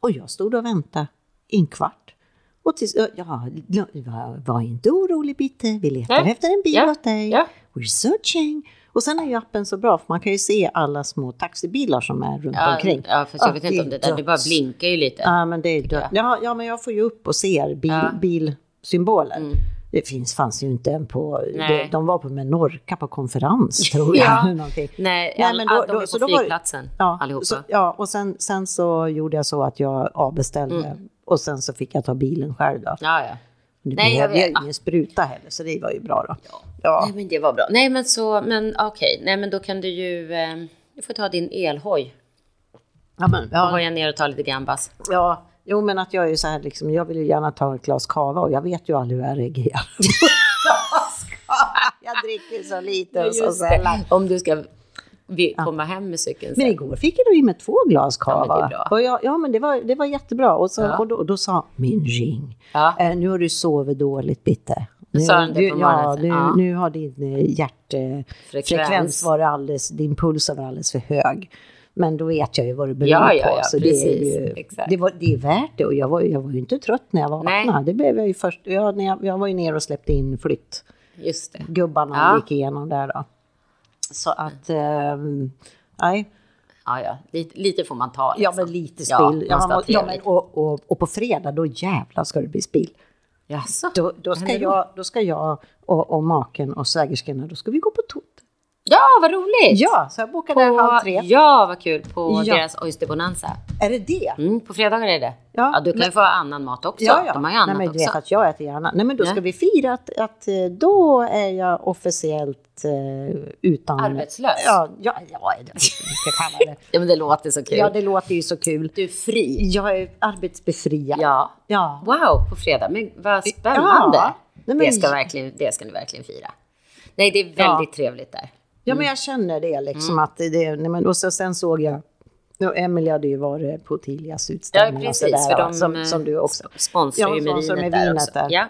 [SPEAKER 1] Och jag stod och väntade i en kvart. Och tills, ja, var, var inte orolig Bitte, vi letar
[SPEAKER 2] Nej.
[SPEAKER 1] efter en bil
[SPEAKER 2] Ja.
[SPEAKER 1] åt dig.
[SPEAKER 2] Ja.
[SPEAKER 1] We're searching. Och sen är ju appen så bra för man kan ju se alla små taxibilar som är runt
[SPEAKER 2] Ja,
[SPEAKER 1] omkring.
[SPEAKER 2] ja, fast jag
[SPEAKER 1] Ah,
[SPEAKER 2] vet inte om det
[SPEAKER 1] är
[SPEAKER 2] där, det bara blinkar ju lite.
[SPEAKER 1] Ja, men det är dött. Ja, ja, men jag får ju upp och ser bil,
[SPEAKER 2] Ja.
[SPEAKER 1] bilsymboler.
[SPEAKER 2] Mm.
[SPEAKER 1] Det finns, fanns ju inte en på, de, de var på Menorca på konferens tror jag.
[SPEAKER 2] Ja.
[SPEAKER 1] någonting.
[SPEAKER 2] Nej,
[SPEAKER 1] Nej,
[SPEAKER 2] all,
[SPEAKER 1] men då-
[SPEAKER 2] de är
[SPEAKER 1] så
[SPEAKER 2] på
[SPEAKER 1] då var
[SPEAKER 2] flygplatsen
[SPEAKER 1] Ja,
[SPEAKER 2] allihopa.
[SPEAKER 1] så, ja och sen, sen så gjorde jag så att jag avbeställde
[SPEAKER 2] Mm.
[SPEAKER 1] Och sen så fick jag ta bilen själv då.
[SPEAKER 2] Ja, ja.
[SPEAKER 1] Det
[SPEAKER 2] Nej, jag
[SPEAKER 1] behövde jag
[SPEAKER 2] vet.
[SPEAKER 1] ingen spruta heller så det var ju bra då. Ja.
[SPEAKER 2] Nej, men det var bra. Nej, men så, men okej. Nej, men då kan du ju, eh, du får ta din elhoj.
[SPEAKER 1] Ja, men,
[SPEAKER 2] Och
[SPEAKER 1] ja,
[SPEAKER 2] hoja ner och ta lite gambas.
[SPEAKER 1] ja, jo men att jag är ju så här liksom, jag vill ju gärna ta ett glas kava och jag vet ju aldrig hur jag reagerar. jag dricker så lite och så sällan.
[SPEAKER 2] Om du ska vi- komma hem med cykeln sen.
[SPEAKER 1] Men igår fick jag då i mig två glas
[SPEAKER 2] Ja,
[SPEAKER 1] kava.
[SPEAKER 2] bra.
[SPEAKER 1] och jag, ja, men det var, det var jättebra. Och, så,
[SPEAKER 2] Ja.
[SPEAKER 1] och, då, och då sa min ring,
[SPEAKER 2] Ja.
[SPEAKER 1] eh, nu har du sovit dåligt Bitte. Nu,
[SPEAKER 2] Sa
[SPEAKER 1] du, ja, nu,
[SPEAKER 2] Ja.
[SPEAKER 1] nu har din eh, hjärtfrekvens
[SPEAKER 2] Frekvens.
[SPEAKER 1] varit alldeles, din puls har varit alldeles för hög. Men då vet jag ju vad det beror
[SPEAKER 2] Ja, ja,
[SPEAKER 1] på.
[SPEAKER 2] ja,
[SPEAKER 1] så det, är
[SPEAKER 2] precis.
[SPEAKER 1] ju, det, var, det är värt det. Och jag var, jag var ju inte trött när jag vaknade.
[SPEAKER 2] Nej.
[SPEAKER 1] Det blev jag ju först. Jag, när jag, jag var ju ner och släppte in flytt
[SPEAKER 2] Just det.
[SPEAKER 1] gubbarna
[SPEAKER 2] Ja.
[SPEAKER 1] gick igenom där då. Så att, ehm, nej.
[SPEAKER 2] Ja, ja. Lite, lite får man ta.
[SPEAKER 1] Ja,
[SPEAKER 2] liksom.
[SPEAKER 1] men lite
[SPEAKER 2] Ja,
[SPEAKER 1] spill. Ja, man, ja, men, och, och, och på fredag, då jävlar ska det bli spill.
[SPEAKER 2] Jaså?
[SPEAKER 1] Då, då, ska, jag, då ska jag och, och maken och svägerskorna, då ska vi gå på tot.
[SPEAKER 2] Ja, vad roligt!
[SPEAKER 1] Ja, så jag bokade
[SPEAKER 2] på,
[SPEAKER 1] halv tre.
[SPEAKER 2] Ja, vad kul. På
[SPEAKER 1] Ja.
[SPEAKER 2] deras oysterbonanza.
[SPEAKER 1] Är det det?
[SPEAKER 2] Mm, på fredagar är det.
[SPEAKER 1] Ja,
[SPEAKER 2] Ja, du kan ju
[SPEAKER 1] men-
[SPEAKER 2] få annan mat också.
[SPEAKER 1] Ja, ja.
[SPEAKER 2] De har ju annat
[SPEAKER 1] Nej, men du
[SPEAKER 2] också.
[SPEAKER 1] vet att jag äter gärna. Nej, men då ska vi fira att, att eh, då är jag officiellt eh, utan...
[SPEAKER 2] Arbetslös?
[SPEAKER 1] Ja, ja, ja, jag ska kalla det.
[SPEAKER 2] Ja, men det låter så kul.
[SPEAKER 1] Ja, det låter ju så kul.
[SPEAKER 2] Du är fri.
[SPEAKER 1] Jag är arbetsbefriad.
[SPEAKER 2] Ja.
[SPEAKER 1] Ja.
[SPEAKER 2] Wow, på fredag. Men vad spännande.
[SPEAKER 1] Ja. Nej, men-
[SPEAKER 2] det, ska verkligen, det ska ni verkligen fira. Nej, det är väldigt trevligt där.
[SPEAKER 1] Ja,
[SPEAKER 2] Mm.
[SPEAKER 1] men jag känner det liksom att det, nej, men, och så, sen såg jag, och Emelie hade ju varit på Tilias
[SPEAKER 2] Ja,
[SPEAKER 1] utställning och
[SPEAKER 2] precis.
[SPEAKER 1] sådär,
[SPEAKER 2] För
[SPEAKER 1] ja,
[SPEAKER 2] de
[SPEAKER 1] som, som du också.
[SPEAKER 2] sponsrar
[SPEAKER 1] Ja,
[SPEAKER 2] ju med vinet,
[SPEAKER 1] med
[SPEAKER 2] där
[SPEAKER 1] vinet
[SPEAKER 2] också.
[SPEAKER 1] där.
[SPEAKER 2] Ja.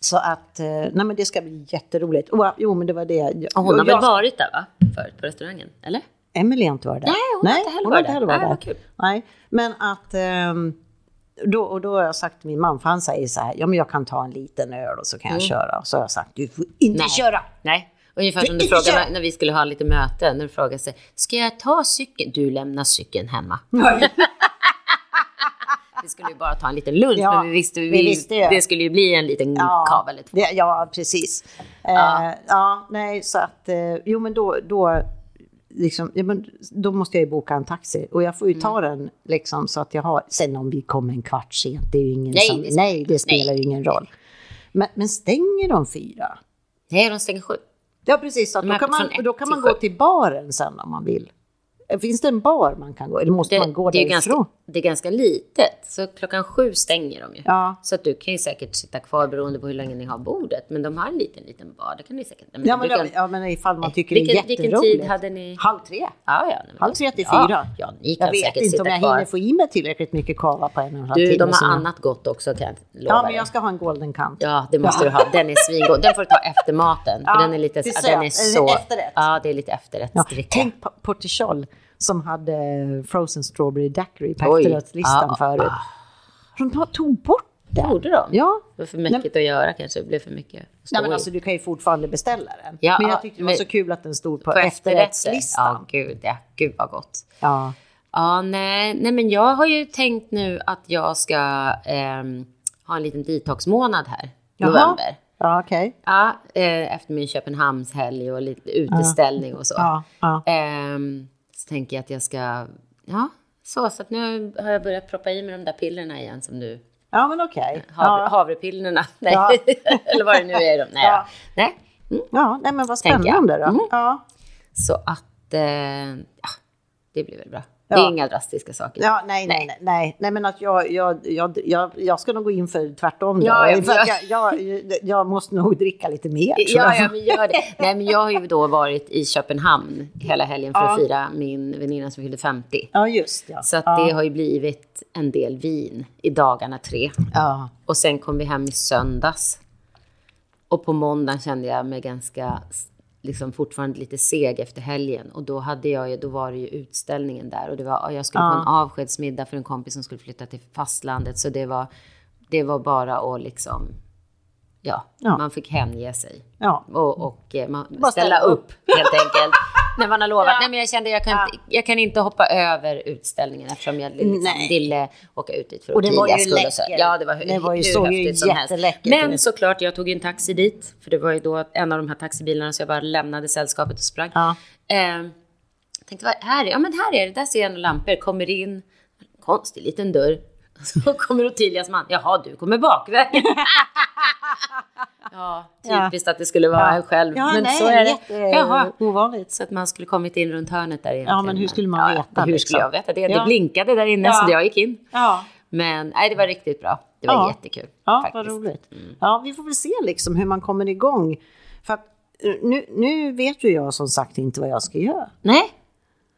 [SPEAKER 1] Så att, eh, nej men det ska bli jätteroligt. Och, jo, men det var det. Jag,
[SPEAKER 2] Och hon har
[SPEAKER 1] jag,
[SPEAKER 2] väl varit där, va? Förut på restaurangen? Eller?
[SPEAKER 1] Emelie har inte varit där.
[SPEAKER 2] Nej, hon har inte heller varit där.
[SPEAKER 1] varit
[SPEAKER 2] Nej, vad kul.
[SPEAKER 1] Nej, men att... ehm, då, och då har jag sagt till min man, för han säger så här, ja men jag kan ta en liten öl och så kan jag köra. Så har jag sagt, du får inte
[SPEAKER 2] Mm. Nej.
[SPEAKER 1] köra!
[SPEAKER 2] Nej. Ungefär som du frågade när, vi skulle ha lite möte. När du frågade sig, ska jag ta cykeln? Du lämnar cykeln hemma. vi skulle ju bara ta en liten lunch,
[SPEAKER 1] Ja,
[SPEAKER 2] men vi visste, vi,
[SPEAKER 1] vi visste ju.
[SPEAKER 2] det skulle ju bli en liten kav eller två.
[SPEAKER 1] Det, ja, precis. Ja.
[SPEAKER 2] Ja.
[SPEAKER 1] Eh, ja, nej, så att, eh, jo men då, då, liksom, ja, men då måste jag ju boka en taxi. Och jag får ju ta
[SPEAKER 2] Mm.
[SPEAKER 1] den liksom så att jag har, sen om vi kommer en kvart sent, det är ju ingen
[SPEAKER 2] Nej,
[SPEAKER 1] som,
[SPEAKER 2] det spelar-
[SPEAKER 1] nej, det spelar ju ingen roll. Men, men stänger de fyra?
[SPEAKER 2] Nej, de stänger sju.
[SPEAKER 1] Ja, precis. Så då kan man, då kan man gå till baren sen om man vill. Finns det en bar man kan gå? Eller måste man gå
[SPEAKER 2] det,
[SPEAKER 1] därifrån?
[SPEAKER 2] ganska, det är ganska litet, så klockan sju stänger de ju.
[SPEAKER 1] Ja.
[SPEAKER 2] Så att du kan ju säkert sitta kvar beroende på hur länge ni har bordet. Men de har en liten, liten bar. Det kan ni säkert...
[SPEAKER 1] Ja, men,
[SPEAKER 2] kan,
[SPEAKER 1] ja, men ifall man tycker
[SPEAKER 2] vilken,
[SPEAKER 1] det är
[SPEAKER 2] vilken
[SPEAKER 1] jätteroligt.
[SPEAKER 2] tid hade ni?
[SPEAKER 1] Halv tre.
[SPEAKER 2] Ja, ja. nej, men
[SPEAKER 1] Halv tre till
[SPEAKER 2] ja,
[SPEAKER 1] fyra.
[SPEAKER 2] Ja, ni kan
[SPEAKER 1] Jag vet inte om jag
[SPEAKER 2] kvar.
[SPEAKER 1] hinner få i mig tillräckligt mycket kava på en och en halv
[SPEAKER 2] Du,
[SPEAKER 1] timme.
[SPEAKER 2] de har
[SPEAKER 1] så-
[SPEAKER 2] annat gott också kan jag lova
[SPEAKER 1] Ja, men jag ska ha en golden kant.
[SPEAKER 2] Ja, det måste du ha. Den är svingod. Den får du ta efter maten.
[SPEAKER 1] Ja,
[SPEAKER 2] för den är lite...
[SPEAKER 1] det är
[SPEAKER 2] Den är så...
[SPEAKER 1] Efterrätt.
[SPEAKER 2] Ja, det är lite
[SPEAKER 1] Ja,
[SPEAKER 2] efterrättsdricka.
[SPEAKER 1] tänk på Portichol som hade frozen strawberry daiquiri på efterrättslistan
[SPEAKER 2] Ja,
[SPEAKER 1] förut. De ta- tog bort den.
[SPEAKER 2] Gjorde de?
[SPEAKER 1] Ja.
[SPEAKER 2] Det var för mycket att göra kanske. Det blev för mycket.
[SPEAKER 1] Nej, men alltså, du kan ju fortfarande beställa den.
[SPEAKER 2] Ja,
[SPEAKER 1] men
[SPEAKER 2] ja,
[SPEAKER 1] jag tyckte det var
[SPEAKER 2] men-
[SPEAKER 1] så kul att den stod på,
[SPEAKER 2] på
[SPEAKER 1] efterrättslistan.
[SPEAKER 2] Ja, gud, ja. Gud vad gott.
[SPEAKER 1] Ja.
[SPEAKER 2] Ja, nej, nej, men jag har ju tänkt nu att jag ska ehm, ha en liten detoxmånad här.
[SPEAKER 1] Jaha.
[SPEAKER 2] November.
[SPEAKER 1] Ja, okej.
[SPEAKER 2] Ja, eh, efter min Köpenhamnshelg och lite uteställning och så.
[SPEAKER 1] Ja, ja.
[SPEAKER 2] Ehm, så tänker jag att jag ska, ja, så, så att nu har jag börjat proppa i mig de där pillerna igen som du,
[SPEAKER 1] ja, men okej.
[SPEAKER 2] havre,
[SPEAKER 1] Ja.
[SPEAKER 2] havrepillerna, nej,
[SPEAKER 1] Ja.
[SPEAKER 2] eller vad det nu är de, nej,
[SPEAKER 1] Ja.
[SPEAKER 2] nej.
[SPEAKER 1] ja, nej men vad spännande då.
[SPEAKER 2] Mm.
[SPEAKER 1] Ja.
[SPEAKER 2] Så att, eh, ja, det blir väl bra. Det är inga drastiska saker.
[SPEAKER 1] Ja, nej, nej, nej, nej, nej, men att jag, jag, jag, jag, jag ska nog gå in för tvärtom då.
[SPEAKER 2] Ja, ja,
[SPEAKER 1] för jag, jag, jag måste nog dricka lite mer.
[SPEAKER 2] Ja,
[SPEAKER 1] jag.
[SPEAKER 2] ja, men gör det. Nej, men jag har ju då varit i Köpenhamn hela helgen för att
[SPEAKER 1] Ja.
[SPEAKER 2] fira min väninna som fyllde 50.
[SPEAKER 1] ja just ja.
[SPEAKER 2] Så det har ju blivit en del vin i dagarna tre.
[SPEAKER 1] Ja.
[SPEAKER 2] Och sen kom vi hem i söndags. Och på måndagen kände jag mig ganska, liksom fortfarande lite seg efter helgen. Och då, hade jag ju, då var det ju utställningen där. Och det var, jag skulle på
[SPEAKER 1] Ja.
[SPEAKER 2] en avskedsmiddag för en kompis som skulle flytta till fastlandet. Så det var, det var bara att liksom, ja,
[SPEAKER 1] Ja.
[SPEAKER 2] man fick hänge sig.
[SPEAKER 1] Ja.
[SPEAKER 2] Och, och eh, man, ställa upp helt enkelt. När man har lovat.
[SPEAKER 1] Ja.
[SPEAKER 2] Nej, men jag kände jag kan, inte, jag kan inte hoppa över utställningen eftersom jag liksom ville åka ut dit för
[SPEAKER 1] Och det var ju
[SPEAKER 2] skull.
[SPEAKER 1] läcker.
[SPEAKER 2] Ja, det var
[SPEAKER 1] Det var ju-
[SPEAKER 2] hur
[SPEAKER 1] såg ju
[SPEAKER 2] som
[SPEAKER 1] jätteläckert
[SPEAKER 2] Men
[SPEAKER 1] ut.
[SPEAKER 2] såklart, jag tog ju en taxi dit. För det var ju då en av de här taxibilarna så jag bara lämnade sällskapet och sprang.
[SPEAKER 1] Ja.
[SPEAKER 2] Eh, tänkte, vad här är Ja, men här är det. Där ser jag några lampor. Kommer in. Konstig liten dörr. Så kommer Ottilias man. Jaha, du kommer bakvägen. Ja,
[SPEAKER 1] Ja.
[SPEAKER 2] typiskt att det skulle vara
[SPEAKER 1] Ja.
[SPEAKER 2] en själv.
[SPEAKER 1] Ja,
[SPEAKER 2] men
[SPEAKER 1] nej,
[SPEAKER 2] så är det. Jaha.
[SPEAKER 1] ovanligt.
[SPEAKER 2] Så att man skulle kommit in runt hörnet där egentligen.
[SPEAKER 1] Ja, men hur skulle man
[SPEAKER 2] ja,
[SPEAKER 1] veta,
[SPEAKER 2] Hur
[SPEAKER 1] liksom?
[SPEAKER 2] skulle jag veta det? Det
[SPEAKER 1] Ja.
[SPEAKER 2] blinkade där inne
[SPEAKER 1] Ja.
[SPEAKER 2] så jag gick in.
[SPEAKER 1] Ja.
[SPEAKER 2] Men nej, det var riktigt bra. Det var
[SPEAKER 1] Ja.
[SPEAKER 2] jättekul.
[SPEAKER 1] Ja,
[SPEAKER 2] faktiskt.
[SPEAKER 1] vad roligt. Ja, vi får väl se liksom hur man kommer igång. För att eh, nu, nu vet ju jag som sagt inte vad jag ska göra.
[SPEAKER 2] Nej,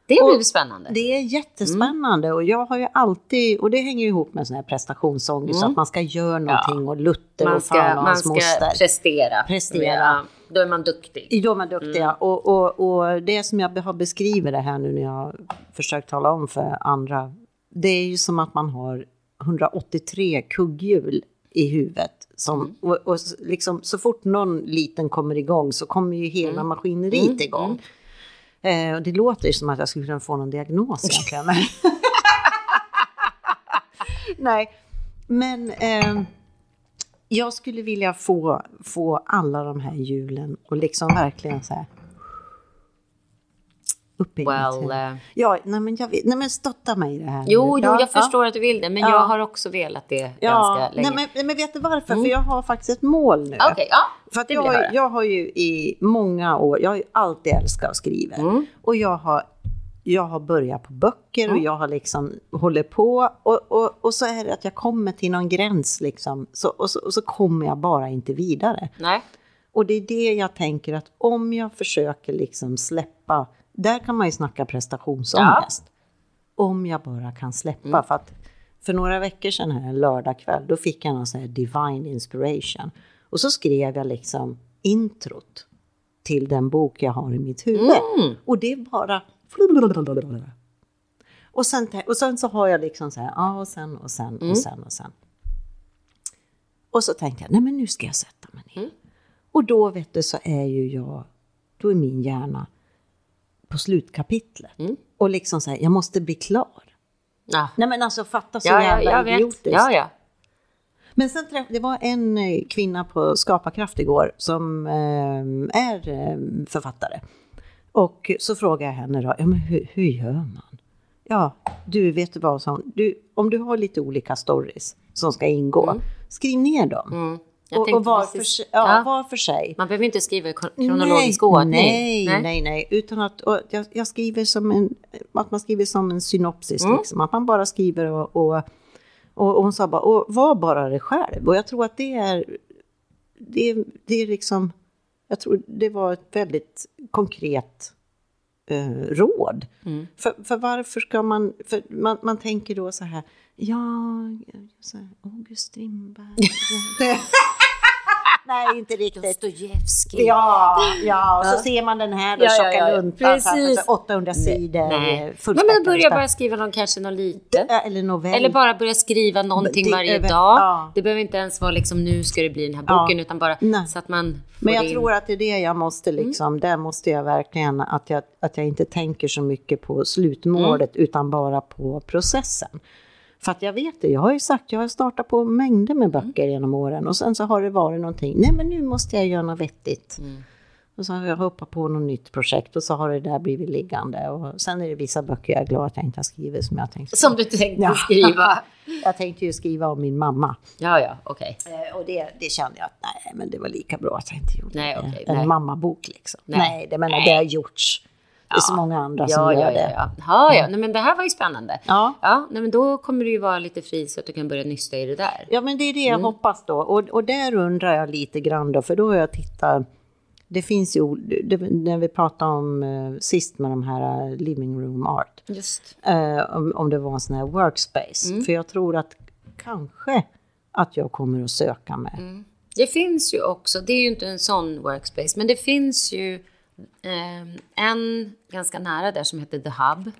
[SPEAKER 2] det
[SPEAKER 1] Och
[SPEAKER 2] blir spännande.
[SPEAKER 1] Det är jättespännande och jag har ju alltid, och det hänger ihop med sån här prestationsångest, att man ska göra någonting och Lutter
[SPEAKER 2] man
[SPEAKER 1] och
[SPEAKER 2] ska,
[SPEAKER 1] fan och
[SPEAKER 2] man ska
[SPEAKER 1] moster.
[SPEAKER 2] prestera.
[SPEAKER 1] Prestera.
[SPEAKER 2] Ja, då är man duktig.
[SPEAKER 1] Då är man duktiga. Och, och, och det som jag har beskrivit det här nu när jag har försökt tala om för andra. Det är ju som att man har 183 kugghjul i huvudet. Som, och, och liksom, så fort någon liten kommer igång så kommer ju hela maskineriet igång. Eh, och det låter ju som att jag skulle kunna få någon diagnos egentligen. Men Nej, men eh, jag skulle vilja få, få alla de här hjulen och liksom verkligen så här upp i mitt
[SPEAKER 2] Well,
[SPEAKER 1] huvud.
[SPEAKER 2] eh,
[SPEAKER 1] Ja, nej men, jag nej men stötta mig i det här.
[SPEAKER 2] jo,
[SPEAKER 1] nu.
[SPEAKER 2] jo,
[SPEAKER 1] ja,
[SPEAKER 2] jag förstår att du vill det, men
[SPEAKER 1] Ja.
[SPEAKER 2] jag har också velat det
[SPEAKER 1] Ja,
[SPEAKER 2] ganska
[SPEAKER 1] nej,
[SPEAKER 2] länge.
[SPEAKER 1] men, nej, men vet du varför? För jag har faktiskt ett mål nu.
[SPEAKER 2] Okej, ja,
[SPEAKER 1] För att
[SPEAKER 2] det
[SPEAKER 1] jag,
[SPEAKER 2] jag
[SPEAKER 1] jag har ju i många år, jag har ju alltid älskat att skriva.
[SPEAKER 2] Mm.
[SPEAKER 1] Och jag har, jag har börjat på böcker och jag har liksom håller på. Och, och, och så är det att jag kommer till någon gräns liksom. Så, och, så, och så kommer jag bara inte vidare.
[SPEAKER 2] Nej.
[SPEAKER 1] Och det är det jag tänker att om jag försöker liksom släppa, där kan man ju snacka prestationsångest. Om jag bara kan släppa.
[SPEAKER 2] Mm.
[SPEAKER 1] För att för några veckor sedan här, en lördagkväll, då fick jag någon sån här divine inspiration. Och så skrev jag liksom introt till den bok jag har i mitt huvud.
[SPEAKER 2] Mm.
[SPEAKER 1] Och det är bara... Och sen, och sen så har jag liksom så här, ja och sen och sen
[SPEAKER 2] Mm.
[SPEAKER 1] och sen och sen. Och så tänkte jag, nej men nu ska jag sätta mig ner.
[SPEAKER 2] Mm.
[SPEAKER 1] Och då vet du så är ju jag, då är min hjärna på slutkapitlet.
[SPEAKER 2] Mm.
[SPEAKER 1] Och liksom så här, jag måste bli klar.
[SPEAKER 2] Ja,
[SPEAKER 1] Nej men alltså fatta så
[SPEAKER 2] ja, ja
[SPEAKER 1] jävla
[SPEAKER 2] jag vet.
[SPEAKER 1] idiotiskt.
[SPEAKER 2] Ja, ja.
[SPEAKER 1] Men sen träff, det var en eh, kvinna på Skaparkraft igår som eh, är eh, författare. Och så frågade jag henne då, ja men hur, hur gör man? Ja, du vet du vad, sa hon, du, om du har lite olika stories som ska ingå, skriv ner dem.
[SPEAKER 2] Mm.
[SPEAKER 1] Och, och var, för,
[SPEAKER 2] precis-
[SPEAKER 1] sig- ja,
[SPEAKER 2] Ja.
[SPEAKER 1] var för sig.
[SPEAKER 2] Man behöver inte skriva i kro- kronologisk ordning.
[SPEAKER 1] Nej, nej, nej, utan att jag, jag skriver som en, att man skriver som en synopsis,
[SPEAKER 2] Mm.
[SPEAKER 1] liksom, att man bara skriver och, och, och, och hon sa bara, och var bara det själv. Och jag tror att det är, det, det är liksom, jag tror det var ett väldigt konkret eh, råd.
[SPEAKER 2] Mm.
[SPEAKER 1] För, för varför ska man, för man, man tänker då så här, ja, så här, August Strindberg. Nej, inte riktigt.
[SPEAKER 2] Dostojevskij.
[SPEAKER 1] Ja, ja, och så ser man den här då,
[SPEAKER 2] Ja,
[SPEAKER 1] tjocka
[SPEAKER 2] ja, ja.
[SPEAKER 1] luntan,
[SPEAKER 2] Precis.
[SPEAKER 1] framför 800 sidor.
[SPEAKER 2] Nej.
[SPEAKER 1] eh,
[SPEAKER 2] Men, börja bara skriva någon, kanske någon lite.
[SPEAKER 1] Ja, Eller novell.
[SPEAKER 2] Eller bara börja skriva någonting
[SPEAKER 1] Det-
[SPEAKER 2] varje
[SPEAKER 1] över-
[SPEAKER 2] dag.
[SPEAKER 1] ja.
[SPEAKER 2] Det behöver inte ens vara liksom nu ska det bli den här boken, utan bara
[SPEAKER 1] Nej.
[SPEAKER 2] så att man
[SPEAKER 1] Men jag
[SPEAKER 2] in.
[SPEAKER 1] tror att det är det jag måste
[SPEAKER 2] Mm.
[SPEAKER 1] liksom, där måste jag verkligen att jag, att jag inte tänker så mycket på slutmålet
[SPEAKER 2] Mm.
[SPEAKER 1] utan bara på processen. För att jag vet det, jag har ju sagt, jag har startat på mängder med böcker genom åren och sen så har det varit någonting, nej men nu måste jag göra något vettigt.
[SPEAKER 2] Mm.
[SPEAKER 1] Och så har jag hoppat på något nytt projekt och så har det där blivit liggande. Och sen är det vissa böcker jag är glad att jag inte har skrivit som jag tänkte
[SPEAKER 2] Som du tänkte
[SPEAKER 1] Ja.
[SPEAKER 2] skriva.
[SPEAKER 1] Jag tänkte ju skriva om min mamma.
[SPEAKER 2] Ja, ja, okej.
[SPEAKER 1] Eh, Och det, det kände jag att nej, men det var lika bra att jag inte gjorde
[SPEAKER 2] Nej,
[SPEAKER 1] det.
[SPEAKER 2] okej,
[SPEAKER 1] en
[SPEAKER 2] nej.
[SPEAKER 1] mammabok liksom. Nej,
[SPEAKER 2] Nej.
[SPEAKER 1] det menar
[SPEAKER 2] Nej.
[SPEAKER 1] det har gjorts. Det är så många andra som
[SPEAKER 2] Ja,
[SPEAKER 1] gör
[SPEAKER 2] ja,
[SPEAKER 1] det.
[SPEAKER 2] ja, ja. Ja, ja. Nej, men det här var ju spännande.
[SPEAKER 1] Ja.
[SPEAKER 2] Ja, nej, men då kommer du ju vara lite fri så att du kan börja nysta i det där.
[SPEAKER 1] Ja, men det är det jag
[SPEAKER 2] Mm.
[SPEAKER 1] hoppas då. Och, och där undrar jag lite grann då, för då har jag tittat. Det finns ju, det, när vi pratade om eh, sist med de här eh, living room art. Eh, om, om det var en sån här workspace.
[SPEAKER 2] Mm.
[SPEAKER 1] För jag tror att kanske att jag kommer att söka mig.
[SPEAKER 2] Mm. Det finns ju också, det är ju inte en sån workspace, men det finns ju en ganska nära där som heter The Hub.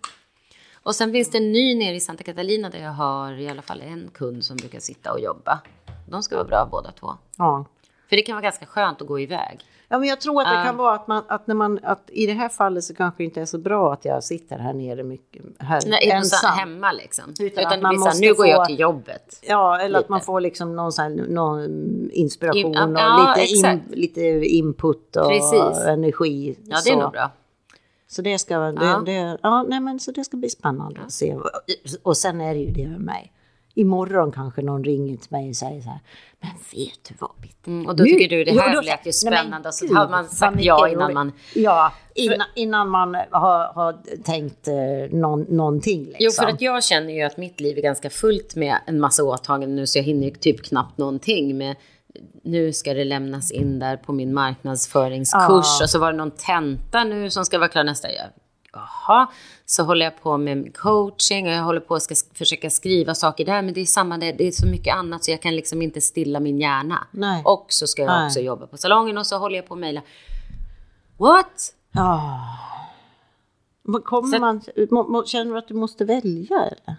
[SPEAKER 2] Och sen finns det en ny nere i Santa Catalina där jag har i alla fall en kund som brukar sitta och jobba. De ska vara bra båda två.
[SPEAKER 1] Ja.
[SPEAKER 2] För det kan vara ganska skönt att gå iväg.
[SPEAKER 1] Ja, men jag tror att det kan vara att, man, att när man, att i det här fallet så kanske det inte är så bra att jag sitter här nere mycket, här
[SPEAKER 2] Nej,
[SPEAKER 1] ensam.
[SPEAKER 2] hemma liksom.
[SPEAKER 1] Utan
[SPEAKER 2] Utan,
[SPEAKER 1] att
[SPEAKER 2] det
[SPEAKER 1] man
[SPEAKER 2] blir så här, nu går jag till jobbet.
[SPEAKER 1] Ja, eller att
[SPEAKER 2] Lite.
[SPEAKER 1] man får liksom någon, här, någon inspiration
[SPEAKER 2] Ja,
[SPEAKER 1] och
[SPEAKER 2] ja,
[SPEAKER 1] lite, in, lite input och
[SPEAKER 2] Precis.
[SPEAKER 1] energi.
[SPEAKER 2] Ja, det är
[SPEAKER 1] så.
[SPEAKER 2] nog bra.
[SPEAKER 1] Så det ska, det,
[SPEAKER 2] Ja.
[SPEAKER 1] det, ja, nej, men så det ska bli spännande att se. Och sen är det ju det med mig. Imorgon kanske någon ringer till mig och säger så här, men vet du vad Bitte?
[SPEAKER 2] Mm, och då tycker du det här
[SPEAKER 1] då-
[SPEAKER 2] lät ju spännande och så
[SPEAKER 1] gud,
[SPEAKER 2] har man sagt ja innan man...
[SPEAKER 1] Ja, innan, innan man har, har tänkt eh, någon, någonting liksom.
[SPEAKER 2] Jo, för att jag känner ju att mitt liv är ganska fullt med en massa åtaganden nu, så jag hinner ju typ knappt någonting med nu ska det lämnas in där på min marknadsföringskurs
[SPEAKER 1] Ja.
[SPEAKER 2] och så var det någon tenta nu som ska vara klar nästa år. Jaha, så håller jag på med coaching och jag håller på att ska försöka skriva saker där, men det är samma, det, det är så mycket annat så jag kan liksom inte stilla min hjärna.
[SPEAKER 1] Nej.
[SPEAKER 2] Och så ska jag
[SPEAKER 1] Nej.
[SPEAKER 2] också jobba på salongen och så håller jag på att mejla. What?
[SPEAKER 1] Ja. Men Kommer
[SPEAKER 2] Så-
[SPEAKER 1] man, känner du att du måste välja eller?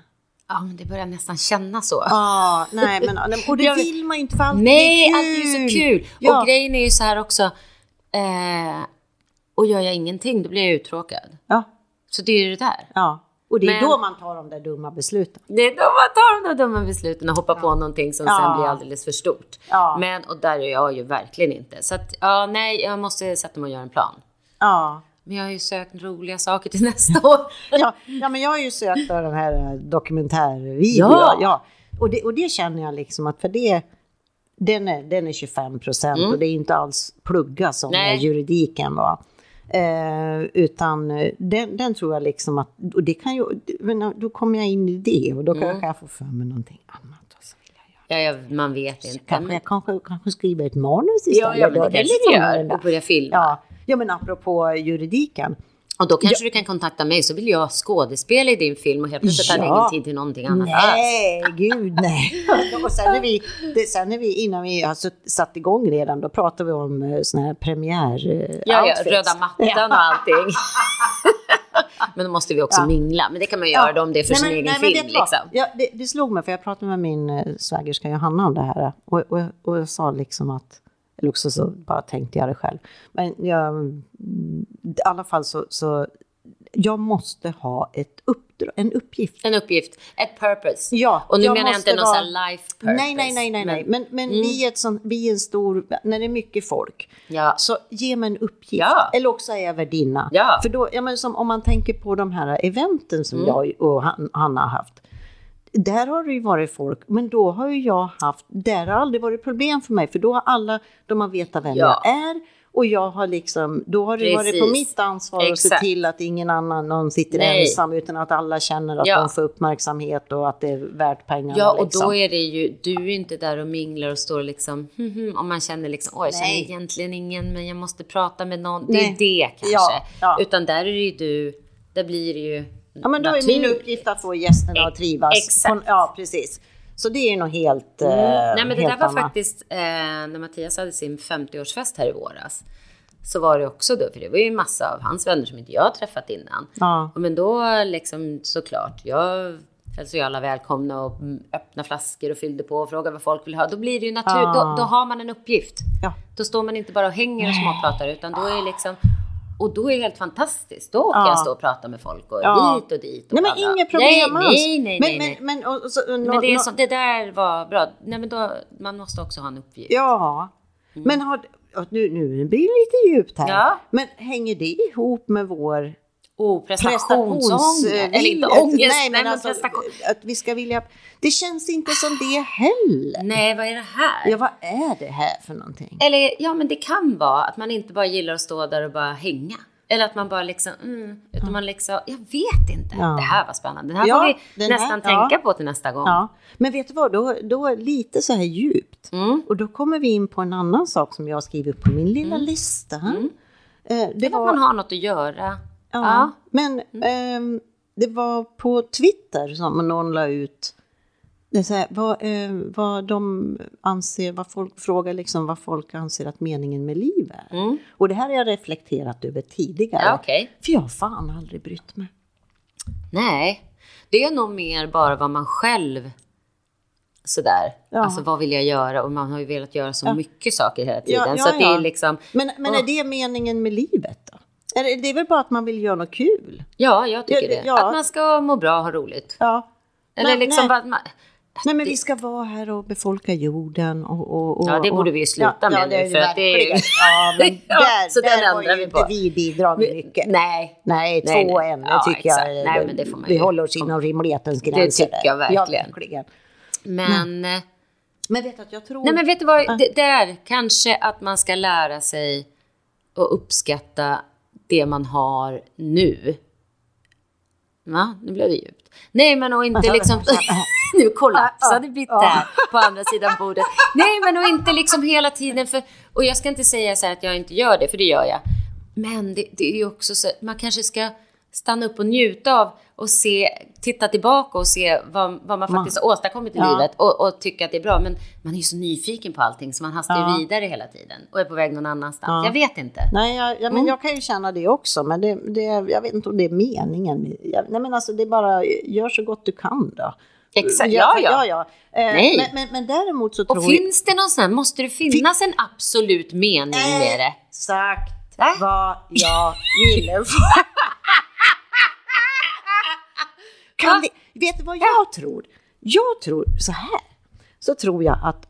[SPEAKER 2] Ja, men det börjar nästan kännas så.
[SPEAKER 1] Ja, nej men och det vill man ju inte för allt
[SPEAKER 2] Nej, allt är ju så kul.
[SPEAKER 1] Ja.
[SPEAKER 2] Och grejen är ju så här också. Eh, och gör jag ingenting, då blir jag uttråkad.
[SPEAKER 1] Ja,
[SPEAKER 2] Så det är ju det där.
[SPEAKER 1] ja. Och det är
[SPEAKER 2] Men-
[SPEAKER 1] då man tar de där dumma besluten.
[SPEAKER 2] Det är då man tar de där dumma besluten och hoppar på någonting som
[SPEAKER 1] Ja.
[SPEAKER 2] sen blir alldeles för stort.
[SPEAKER 1] Ja.
[SPEAKER 2] Men, och där är jag ju verkligen inte. Så att, ja, nej, jag måste sätta mig och göra en plan.
[SPEAKER 1] Ja.
[SPEAKER 2] Men jag har ju sökt roliga saker till nästa år.
[SPEAKER 1] Ja, ja, men jag har ju sökt den här eh, dokumentärvideon.
[SPEAKER 2] Ja.
[SPEAKER 1] Ja. Och, det, och det känner jag liksom att för det, den är, den är 25 procent och det är inte alls plugga som
[SPEAKER 2] Mm. Nej.
[SPEAKER 1] juridiken var. Eh, utan eh, den, den tror jag liksom att, och det kan ju, men då kommer jag in i det och då
[SPEAKER 2] Mm.
[SPEAKER 1] kanske jag får för mig någonting annat.
[SPEAKER 2] Ja, jag, man vet inte.
[SPEAKER 1] Kanske,
[SPEAKER 2] Men,
[SPEAKER 1] jag kanske, kanske skriver ett manus
[SPEAKER 2] ja,
[SPEAKER 1] istället.
[SPEAKER 2] ja, men
[SPEAKER 1] då.
[SPEAKER 2] det kanske
[SPEAKER 1] liksom
[SPEAKER 2] du gör.
[SPEAKER 1] den där-
[SPEAKER 2] Och börja filma.
[SPEAKER 1] Ja, ja, men apropå juridiken.
[SPEAKER 2] Och då kanske du kan kontakta mig så vill jag skådespela i din film och helt plötsligt hade jag
[SPEAKER 1] Ja.
[SPEAKER 2] ingen tid till någonting annat alls.
[SPEAKER 1] Nej, gud nej. Och sen när vi, det, sen när vi, innan vi har satt igång redan, då pratade vi om uh, såna här premiär uh,
[SPEAKER 2] Ja, ja, röda mattan och allting. men då måste vi också
[SPEAKER 1] Ja.
[SPEAKER 2] mingla. Men det kan man göra då om det är för
[SPEAKER 1] Nej,
[SPEAKER 2] sin
[SPEAKER 1] men-
[SPEAKER 2] egen
[SPEAKER 1] nej,
[SPEAKER 2] film. Liksom.
[SPEAKER 1] Ja, det, det slog mig, för jag pratade med min uh, svägerska Johanna om det här. Och, och, och jag sa liksom att, eller också så bara tänkte jag det själv. Men jag, i alla fall så, så jag måste ha ett uppdrag, en uppgift.
[SPEAKER 2] En uppgift, ett purpose.
[SPEAKER 1] Ja,
[SPEAKER 2] och nu
[SPEAKER 1] jag
[SPEAKER 2] menar jag inte någon
[SPEAKER 1] vara-
[SPEAKER 2] sån här life purpose.
[SPEAKER 1] Nej, nej, nej, nej, nej. Men, men
[SPEAKER 2] Mm.
[SPEAKER 1] vi, är ett sånt, vi är en stor, när det är mycket folk,
[SPEAKER 2] Ja.
[SPEAKER 1] så ge mig en uppgift.
[SPEAKER 2] Ja.
[SPEAKER 1] Eller också är jag värdinna.
[SPEAKER 2] Ja.
[SPEAKER 1] För då, ja, men som, om man tänker på de här eventen som
[SPEAKER 2] Mm.
[SPEAKER 1] jag och Han- Hanna har haft. Där har det ju varit folk, men då har ju jag haft, där har aldrig varit problem för mig, för då har alla, de har vetat vem
[SPEAKER 2] Ja.
[SPEAKER 1] jag är. Och jag har liksom, då har det varit på mitt ansvar att se
[SPEAKER 2] Exakt.
[SPEAKER 1] till att ingen annan någon sitter
[SPEAKER 2] Nej.
[SPEAKER 1] ensam, utan att alla känner att
[SPEAKER 2] Ja.
[SPEAKER 1] de får uppmärksamhet och att det är värt pengarna.
[SPEAKER 2] Ja, och
[SPEAKER 1] liksom.
[SPEAKER 2] då är det ju, du är inte där och minglar och står liksom, hm, hm, om man känner liksom, oj, jag känner
[SPEAKER 1] Nej.
[SPEAKER 2] egentligen ingen, men jag måste prata med någon. Det
[SPEAKER 1] Nej.
[SPEAKER 2] är det kanske.
[SPEAKER 1] Ja, ja.
[SPEAKER 2] Utan där är det ju du, där blir det ju
[SPEAKER 1] Ja, men då är min uppgift att få gästerna att trivas.
[SPEAKER 2] exakt.
[SPEAKER 1] På, ja, precis. Så det är nog helt eh,
[SPEAKER 2] Nej, men det där var faktiskt eh, när Mattias hade sin 50-årsfest här i våras. Så var det också då, för det var ju en massa av hans vänner som inte jag träffat innan.
[SPEAKER 1] Ja.
[SPEAKER 2] Och Men då liksom såklart, jag hälsade ju alla välkomna och mm, öppna flaskor och fyllde på och frågade vad folk vill ha. Då blir det ju natur,
[SPEAKER 1] Ja.
[SPEAKER 2] då, då har man en uppgift.
[SPEAKER 1] Ja.
[SPEAKER 2] Då står man inte bara och hänger och småpratar utan då är liksom och då är det helt fantastiskt. Då kan
[SPEAKER 1] Ja.
[SPEAKER 2] jag stå och prata med folk och
[SPEAKER 1] Ja.
[SPEAKER 2] hit och dit. Och
[SPEAKER 1] Nej, men inga problem
[SPEAKER 2] nej,
[SPEAKER 1] alls.
[SPEAKER 2] Nej, nej,
[SPEAKER 1] men,
[SPEAKER 2] nej.
[SPEAKER 1] Men, men, och, och så,
[SPEAKER 2] Men
[SPEAKER 1] nå-
[SPEAKER 2] det, så, det där var bra. Nej, men då, man måste också ha en uppgift.
[SPEAKER 1] Ja, men har, nu, nu blir det lite djupt här.
[SPEAKER 2] Ja.
[SPEAKER 1] Men hänger det ihop med vår
[SPEAKER 2] Oh, prestationsångest. Eller inte ångest,
[SPEAKER 1] Nej, men, alltså,
[SPEAKER 2] prestation.
[SPEAKER 1] att vi ska vilja... Det känns inte som det heller.
[SPEAKER 2] Nej, vad är det här?
[SPEAKER 1] Ja, vad är det här för någonting?
[SPEAKER 2] Eller ja, men det kan vara att man inte bara gillar att stå där och bara hänga. Eller att man bara liksom, mm, utan man liksom, jag vet inte.
[SPEAKER 1] Ja.
[SPEAKER 2] Det här var spännande. Det här
[SPEAKER 1] Ja,
[SPEAKER 2] får vi
[SPEAKER 1] här-
[SPEAKER 2] nästan
[SPEAKER 1] ja.
[SPEAKER 2] tänka på till nästa gång.
[SPEAKER 1] Ja, men vet du vad, då, då lite så här djupt.
[SPEAKER 2] Mm.
[SPEAKER 1] Och då kommer vi in på en annan sak som jag har skrivit på min lilla lista. Eh, det
[SPEAKER 2] Eller att
[SPEAKER 1] var,
[SPEAKER 2] man har något att göra.
[SPEAKER 1] Ja,
[SPEAKER 2] Ja.
[SPEAKER 1] Men ehm, det var på Twitter som någon la ut det är så här, vad, eh, vad de anser, vad folk frågar liksom vad folk anser att meningen med liv är.
[SPEAKER 2] Mm.
[SPEAKER 1] Och det här har jag reflekterat över tidigare.
[SPEAKER 2] Ja, okej.
[SPEAKER 1] För jag har fan aldrig brytt mig.
[SPEAKER 2] Nej, det är nog mer bara vad man själv sådär,
[SPEAKER 1] Ja.
[SPEAKER 2] alltså vad vill jag göra? Och man har ju velat göra så mycket saker hela tiden.
[SPEAKER 1] Ja, ja,
[SPEAKER 2] så att det är
[SPEAKER 1] ja.
[SPEAKER 2] liksom,
[SPEAKER 1] Men, men är det meningen med livet det, det är väl bara att man vill göra något kul?
[SPEAKER 2] ja, jag tycker
[SPEAKER 1] Ja, det-
[SPEAKER 2] det.
[SPEAKER 1] ja.
[SPEAKER 2] Att man ska må bra och ha roligt.
[SPEAKER 1] Ja.
[SPEAKER 2] Eller
[SPEAKER 1] Nej,
[SPEAKER 2] liksom
[SPEAKER 1] nej.
[SPEAKER 2] man,
[SPEAKER 1] Nej men vi ska vara här och befolka jorden och... och, och
[SPEAKER 2] Ja, det borde vi ju sluta med nu,
[SPEAKER 1] är
[SPEAKER 2] för att det är ju-
[SPEAKER 1] Ja, men
[SPEAKER 2] Ja,
[SPEAKER 1] där,
[SPEAKER 2] så den
[SPEAKER 1] där har
[SPEAKER 2] ändrar vi
[SPEAKER 1] inte
[SPEAKER 2] på.
[SPEAKER 1] vi bidragit mycket.
[SPEAKER 2] nej,
[SPEAKER 1] Nej, två
[SPEAKER 2] nej.
[SPEAKER 1] ämnen
[SPEAKER 2] Ja,
[SPEAKER 1] tycker
[SPEAKER 2] exakt.
[SPEAKER 1] jag.
[SPEAKER 2] Nej, men det får man
[SPEAKER 1] vi
[SPEAKER 2] ju-
[SPEAKER 1] håller oss inom rimlighetens gränser.
[SPEAKER 2] tycker jag
[SPEAKER 1] där.
[SPEAKER 2] verkligen.
[SPEAKER 1] Ja, verkligen.
[SPEAKER 2] Men, nej.
[SPEAKER 1] Men vet att jag tror...
[SPEAKER 2] nej men vet du vad, det, där kanske att man ska lära sig att uppskatta det man har nu. Va? Nu blev det djupt. Nej, men och inte liksom... nu kollapsade där på andra sidan bordet. Nej, men och inte liksom hela tiden för... Och jag ska inte säga så här att jag inte gör det, för det gör jag. Men det, det är ju också så man kanske ska stanna upp och njuta av och se, titta tillbaka och se vad, vad man faktiskt har åstadkommit i
[SPEAKER 1] Ja.
[SPEAKER 2] livet och, och tycka att det är bra. Men man är ju så nyfiken på allting så man hastar ju
[SPEAKER 1] Ja.
[SPEAKER 2] vidare hela tiden och är på väg någon annanstans.
[SPEAKER 1] Ja.
[SPEAKER 2] Jag vet inte.
[SPEAKER 1] Nej, jag, ja, men jag kan ju känna det också, men det, det, jag vet inte om det är meningen. Jag, nej, men alltså det är bara, gör så gott du kan då.
[SPEAKER 2] Exakt, ja, ja.
[SPEAKER 1] ja, ja. Eh,
[SPEAKER 2] Nej.
[SPEAKER 1] Men, men, men däremot så tror
[SPEAKER 2] Och finns det någon sån här, måste det finnas en absolut mening
[SPEAKER 1] jag...
[SPEAKER 2] med det?
[SPEAKER 1] Exakt
[SPEAKER 2] Va?
[SPEAKER 1] vad jag ville. kan vi, vet du vad jag tror? Jag tror så här. Så tror jag att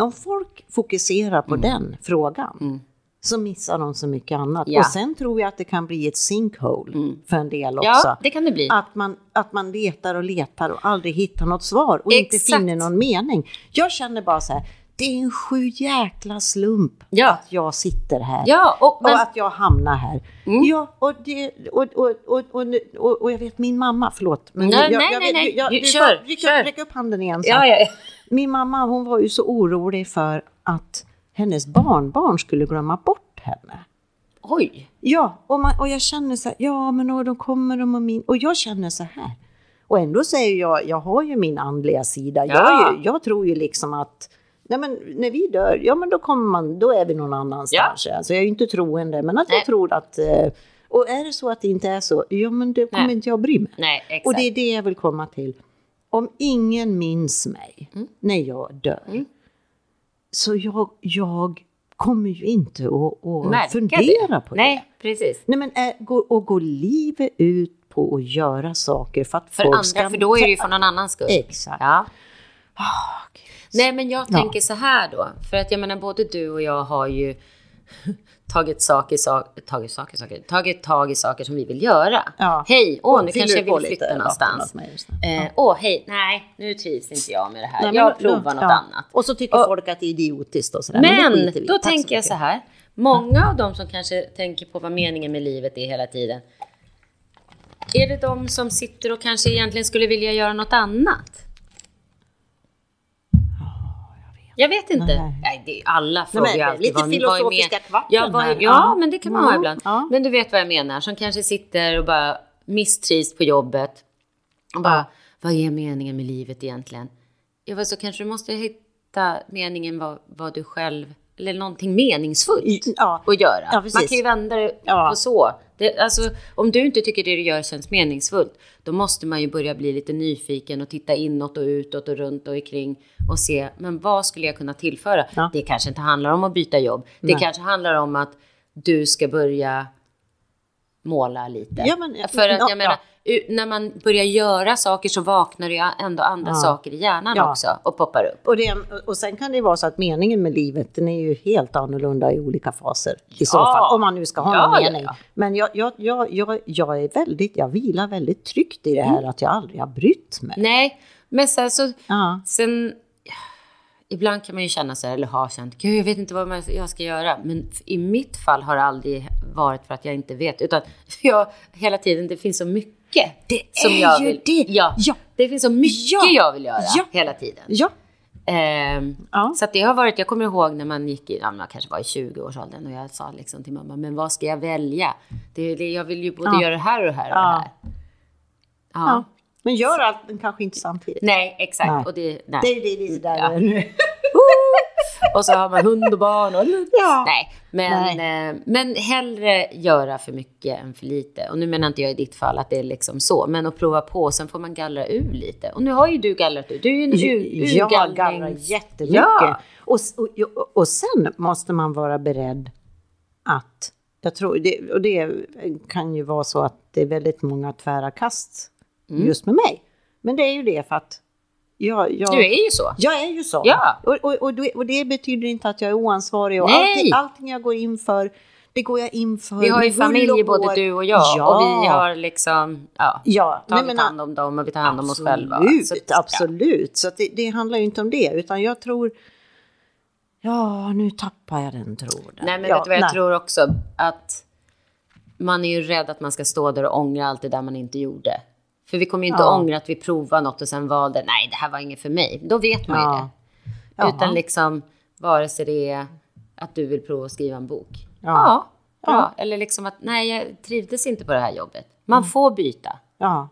[SPEAKER 1] om folk fokuserar på den frågan så missar de så mycket annat.
[SPEAKER 2] Ja.
[SPEAKER 1] Och sen tror jag att det kan bli ett sinkhole för en del också.
[SPEAKER 2] Ja, det kan det bli.
[SPEAKER 1] Att man, att man letar och letar och aldrig hittar något svar och inte
[SPEAKER 2] Exakt.
[SPEAKER 1] finner någon mening. Jag känner bara så här, det är en sju jäkla slump
[SPEAKER 2] Ja.
[SPEAKER 1] att jag sitter här.
[SPEAKER 2] Ja, och, men,
[SPEAKER 1] Och att jag hamnar här.
[SPEAKER 2] Mm.
[SPEAKER 1] Ja, och, det, och, och, och, och, och, jag vet min mamma, förlåt. Men
[SPEAKER 2] Nej,
[SPEAKER 1] jag,
[SPEAKER 2] nej,
[SPEAKER 1] jag,
[SPEAKER 2] nej, nej.
[SPEAKER 1] Jag, du
[SPEAKER 2] kör,
[SPEAKER 1] räck,
[SPEAKER 2] kör.
[SPEAKER 1] räck upp handen igen. Så.
[SPEAKER 2] ja, ja,
[SPEAKER 1] Min mamma hon var ju så orolig för att hennes barnbarn skulle glömma bort henne.
[SPEAKER 2] oj.
[SPEAKER 1] Ja, och, man, och jag känner så här, ja men och då kommer de och min... Och jag känner så här. Och ändå säger jag, jag har ju min andliga sida. Jag,
[SPEAKER 2] Ja.
[SPEAKER 1] är ju, jag tror ju liksom att Nej, men när vi dör, ja men då kommer man, då är vi någon annanstans. Alltså jag är ju inte troende, men att
[SPEAKER 2] Nej.
[SPEAKER 1] jag tror att... eh, Och är det så att det inte är så, ja men det kommer
[SPEAKER 2] Nej.
[SPEAKER 1] inte jag bry mig.
[SPEAKER 2] Nej, exakt.
[SPEAKER 1] Och det är det jag vill komma till. Om ingen minns mig
[SPEAKER 2] Mm.
[SPEAKER 1] när jag dör, så jag, jag kommer ju inte att, fundera på det.
[SPEAKER 2] Nej, precis.
[SPEAKER 1] Nej men gå, och gå livet ut på att göra saker för att
[SPEAKER 2] För
[SPEAKER 1] folk
[SPEAKER 2] andra,
[SPEAKER 1] ska...
[SPEAKER 2] för då är det ju för någon annans skull.
[SPEAKER 1] Exakt.
[SPEAKER 2] Ja.
[SPEAKER 1] Gud.
[SPEAKER 2] Nej, men jag tänker så här då. För att jag menar, både du och jag har ju tagit, saker, sak, tagit, saker, saker, tagit tag i saker som vi vill göra.
[SPEAKER 1] Ja.
[SPEAKER 2] Hej, åh, nu kanske jag vill
[SPEAKER 1] lite
[SPEAKER 2] flytta
[SPEAKER 1] vatten
[SPEAKER 2] någonstans.
[SPEAKER 1] mig just nu?
[SPEAKER 2] Eh, åh, hej, nej, nu trivs inte jag med det här.
[SPEAKER 1] Nej,
[SPEAKER 2] jag
[SPEAKER 1] men-
[SPEAKER 2] provar något
[SPEAKER 1] ja.
[SPEAKER 2] annat.
[SPEAKER 1] Och så tycker
[SPEAKER 2] Och-
[SPEAKER 1] folk att det är idiotiskt och sådär.
[SPEAKER 2] Men,
[SPEAKER 1] i.
[SPEAKER 2] då
[SPEAKER 1] Tack
[SPEAKER 2] tänker jag
[SPEAKER 1] mycket.
[SPEAKER 2] så här. Många av de som kanske tänker på vad meningen med livet är hela tiden. Är det de som sitter och kanske egentligen skulle vilja göra något annat? Jag vet inte.
[SPEAKER 1] Nej.
[SPEAKER 2] Nej. det är alla
[SPEAKER 1] Nej,
[SPEAKER 2] frågor
[SPEAKER 1] men
[SPEAKER 2] alltid.
[SPEAKER 1] lite
[SPEAKER 2] vad-
[SPEAKER 1] filosofiska kvarten
[SPEAKER 2] ja, vad, ja,
[SPEAKER 1] Ja.
[SPEAKER 2] men det kan man
[SPEAKER 1] Ja,
[SPEAKER 2] ha ibland.
[SPEAKER 1] ja.
[SPEAKER 2] Men du vet vad jag menar. Som kanske sitter och bara misstrivs på jobbet. Och bara, vad är meningen med livet egentligen? Ja, så kanske du måste hitta meningen vad, vad du själv, eller någonting meningsfullt
[SPEAKER 1] ja.
[SPEAKER 2] att göra.
[SPEAKER 1] Ja.
[SPEAKER 2] Man kan ju vända det
[SPEAKER 1] Ja.
[SPEAKER 2] på så. Det, alltså, om du inte tycker det du gör känns meningsfullt, då måste man ju börja bli lite nyfiken och titta inåt och utåt och runt och omkring och se, men vad skulle jag kunna tillföra?
[SPEAKER 1] Ja.
[SPEAKER 2] Det kanske inte handlar om att byta jobb. Det
[SPEAKER 1] Nej.
[SPEAKER 2] kanske handlar om att du ska börja måla lite.
[SPEAKER 1] Ja, men-
[SPEAKER 2] För att
[SPEAKER 1] ja,
[SPEAKER 2] jag menar, u- när man börjar göra saker så vaknar ju ändå andra
[SPEAKER 1] Ja.
[SPEAKER 2] saker i hjärnan
[SPEAKER 1] Ja.
[SPEAKER 2] också och poppar upp.
[SPEAKER 1] Och, det, och sen kan det vara så att meningen med livet den är ju helt annorlunda i olika faser. I så
[SPEAKER 2] Ja.
[SPEAKER 1] fall, om man nu ska ha
[SPEAKER 2] Ja,
[SPEAKER 1] någon
[SPEAKER 2] ja,
[SPEAKER 1] mening.
[SPEAKER 2] ja.
[SPEAKER 1] Men jag, jag, jag, jag, jag är väldigt, jag vilar väldigt tryggt i det här
[SPEAKER 2] Mm.
[SPEAKER 1] att jag aldrig har brytt mig.
[SPEAKER 2] Nej, men sen så...
[SPEAKER 1] Ja.
[SPEAKER 2] Sen, ibland kan man ju känna så här, eller ha känt, gud jag vet inte vad jag ska göra. Men i mitt fall har det aldrig varit för att jag inte vet, utan jag hela tiden, det finns så mycket
[SPEAKER 1] Det
[SPEAKER 2] som
[SPEAKER 1] är
[SPEAKER 2] jag
[SPEAKER 1] ju
[SPEAKER 2] vill.
[SPEAKER 1] det.
[SPEAKER 2] Ja,
[SPEAKER 1] Ja.
[SPEAKER 2] det finns så mycket
[SPEAKER 1] Ja.
[SPEAKER 2] jag vill göra
[SPEAKER 1] Ja.
[SPEAKER 2] hela tiden.
[SPEAKER 1] Ja.
[SPEAKER 2] Ehm,
[SPEAKER 1] Ja.
[SPEAKER 2] Så det har varit, jag kommer ihåg när man gick i, ja, man kanske var i 20-årsåldern och jag sa liksom till mamma, men vad ska jag välja? Det, det, jag vill ju både göra det här och det här och det här. Ja.
[SPEAKER 1] Men gör allt, men kanske inte samtidigt.
[SPEAKER 2] Nej, exakt.
[SPEAKER 1] Nej.
[SPEAKER 2] Och det, nej.
[SPEAKER 1] Det, det, det är där
[SPEAKER 2] Ja.
[SPEAKER 1] är nu.
[SPEAKER 2] Och så har man hund och barn och
[SPEAKER 1] Ja.
[SPEAKER 2] Nej, men, Eh, men hellre göra för mycket än för lite. Och nu menar inte jag i ditt fall att det är liksom så, men att prova på, sen får man gallra ur lite. Och nu har ju du gallrat ur. Du är ju en ur,
[SPEAKER 1] Jag gallrar
[SPEAKER 2] urgallnings...
[SPEAKER 1] jättemycket.
[SPEAKER 2] Ja.
[SPEAKER 1] Och, och, och sen måste man vara beredd att, jag tror, det, och det kan ju vara så att det är väldigt många tvära kast
[SPEAKER 2] Mm.
[SPEAKER 1] just med mig. Men det är ju det för att jag, jag,
[SPEAKER 2] Du är ju så.
[SPEAKER 1] jag är ju så.
[SPEAKER 2] Ja.
[SPEAKER 1] Och, och, och, det, och det betyder inte att jag är oansvarig och
[SPEAKER 2] Nej.
[SPEAKER 1] allting, allting jag går in för, det går jag in för.
[SPEAKER 2] Vi har ju familj, både du och jag.
[SPEAKER 1] Ja.
[SPEAKER 2] Och vi har liksom ja,
[SPEAKER 1] Ja, nej,
[SPEAKER 2] tagit
[SPEAKER 1] men-
[SPEAKER 2] hand om dem och vi tar hand om oss själva.
[SPEAKER 1] Absolut,
[SPEAKER 2] Så ja.
[SPEAKER 1] absolut. Så det, det handlar ju inte om det, utan jag tror... Ja, nu tappar jag den tråden.
[SPEAKER 2] Nej, men
[SPEAKER 1] ja,
[SPEAKER 2] vet du vad jag
[SPEAKER 1] nej.
[SPEAKER 2] tror också? Att man är ju rädd att man ska stå där och ångra allt det där man inte gjorde. För vi kommer ju inte
[SPEAKER 1] Ja.
[SPEAKER 2] ångra att vi provade något och sen valde, nej, det här var inget för mig. Då vet man ju
[SPEAKER 1] Ja.
[SPEAKER 2] det.
[SPEAKER 1] Ja.
[SPEAKER 2] Utan liksom, vare sig det är att du vill prova att skriva en bok.
[SPEAKER 1] Ja.
[SPEAKER 2] Ja, bra. Eller liksom att, nej, jag trivdes inte på det här jobbet. Man får byta.
[SPEAKER 1] Ja.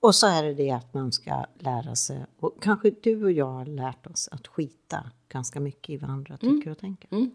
[SPEAKER 1] Och så är det det att man ska lära sig, och kanske du och jag har lärt oss att skita ganska mycket i vad andra tycker och tänker.
[SPEAKER 2] Mm.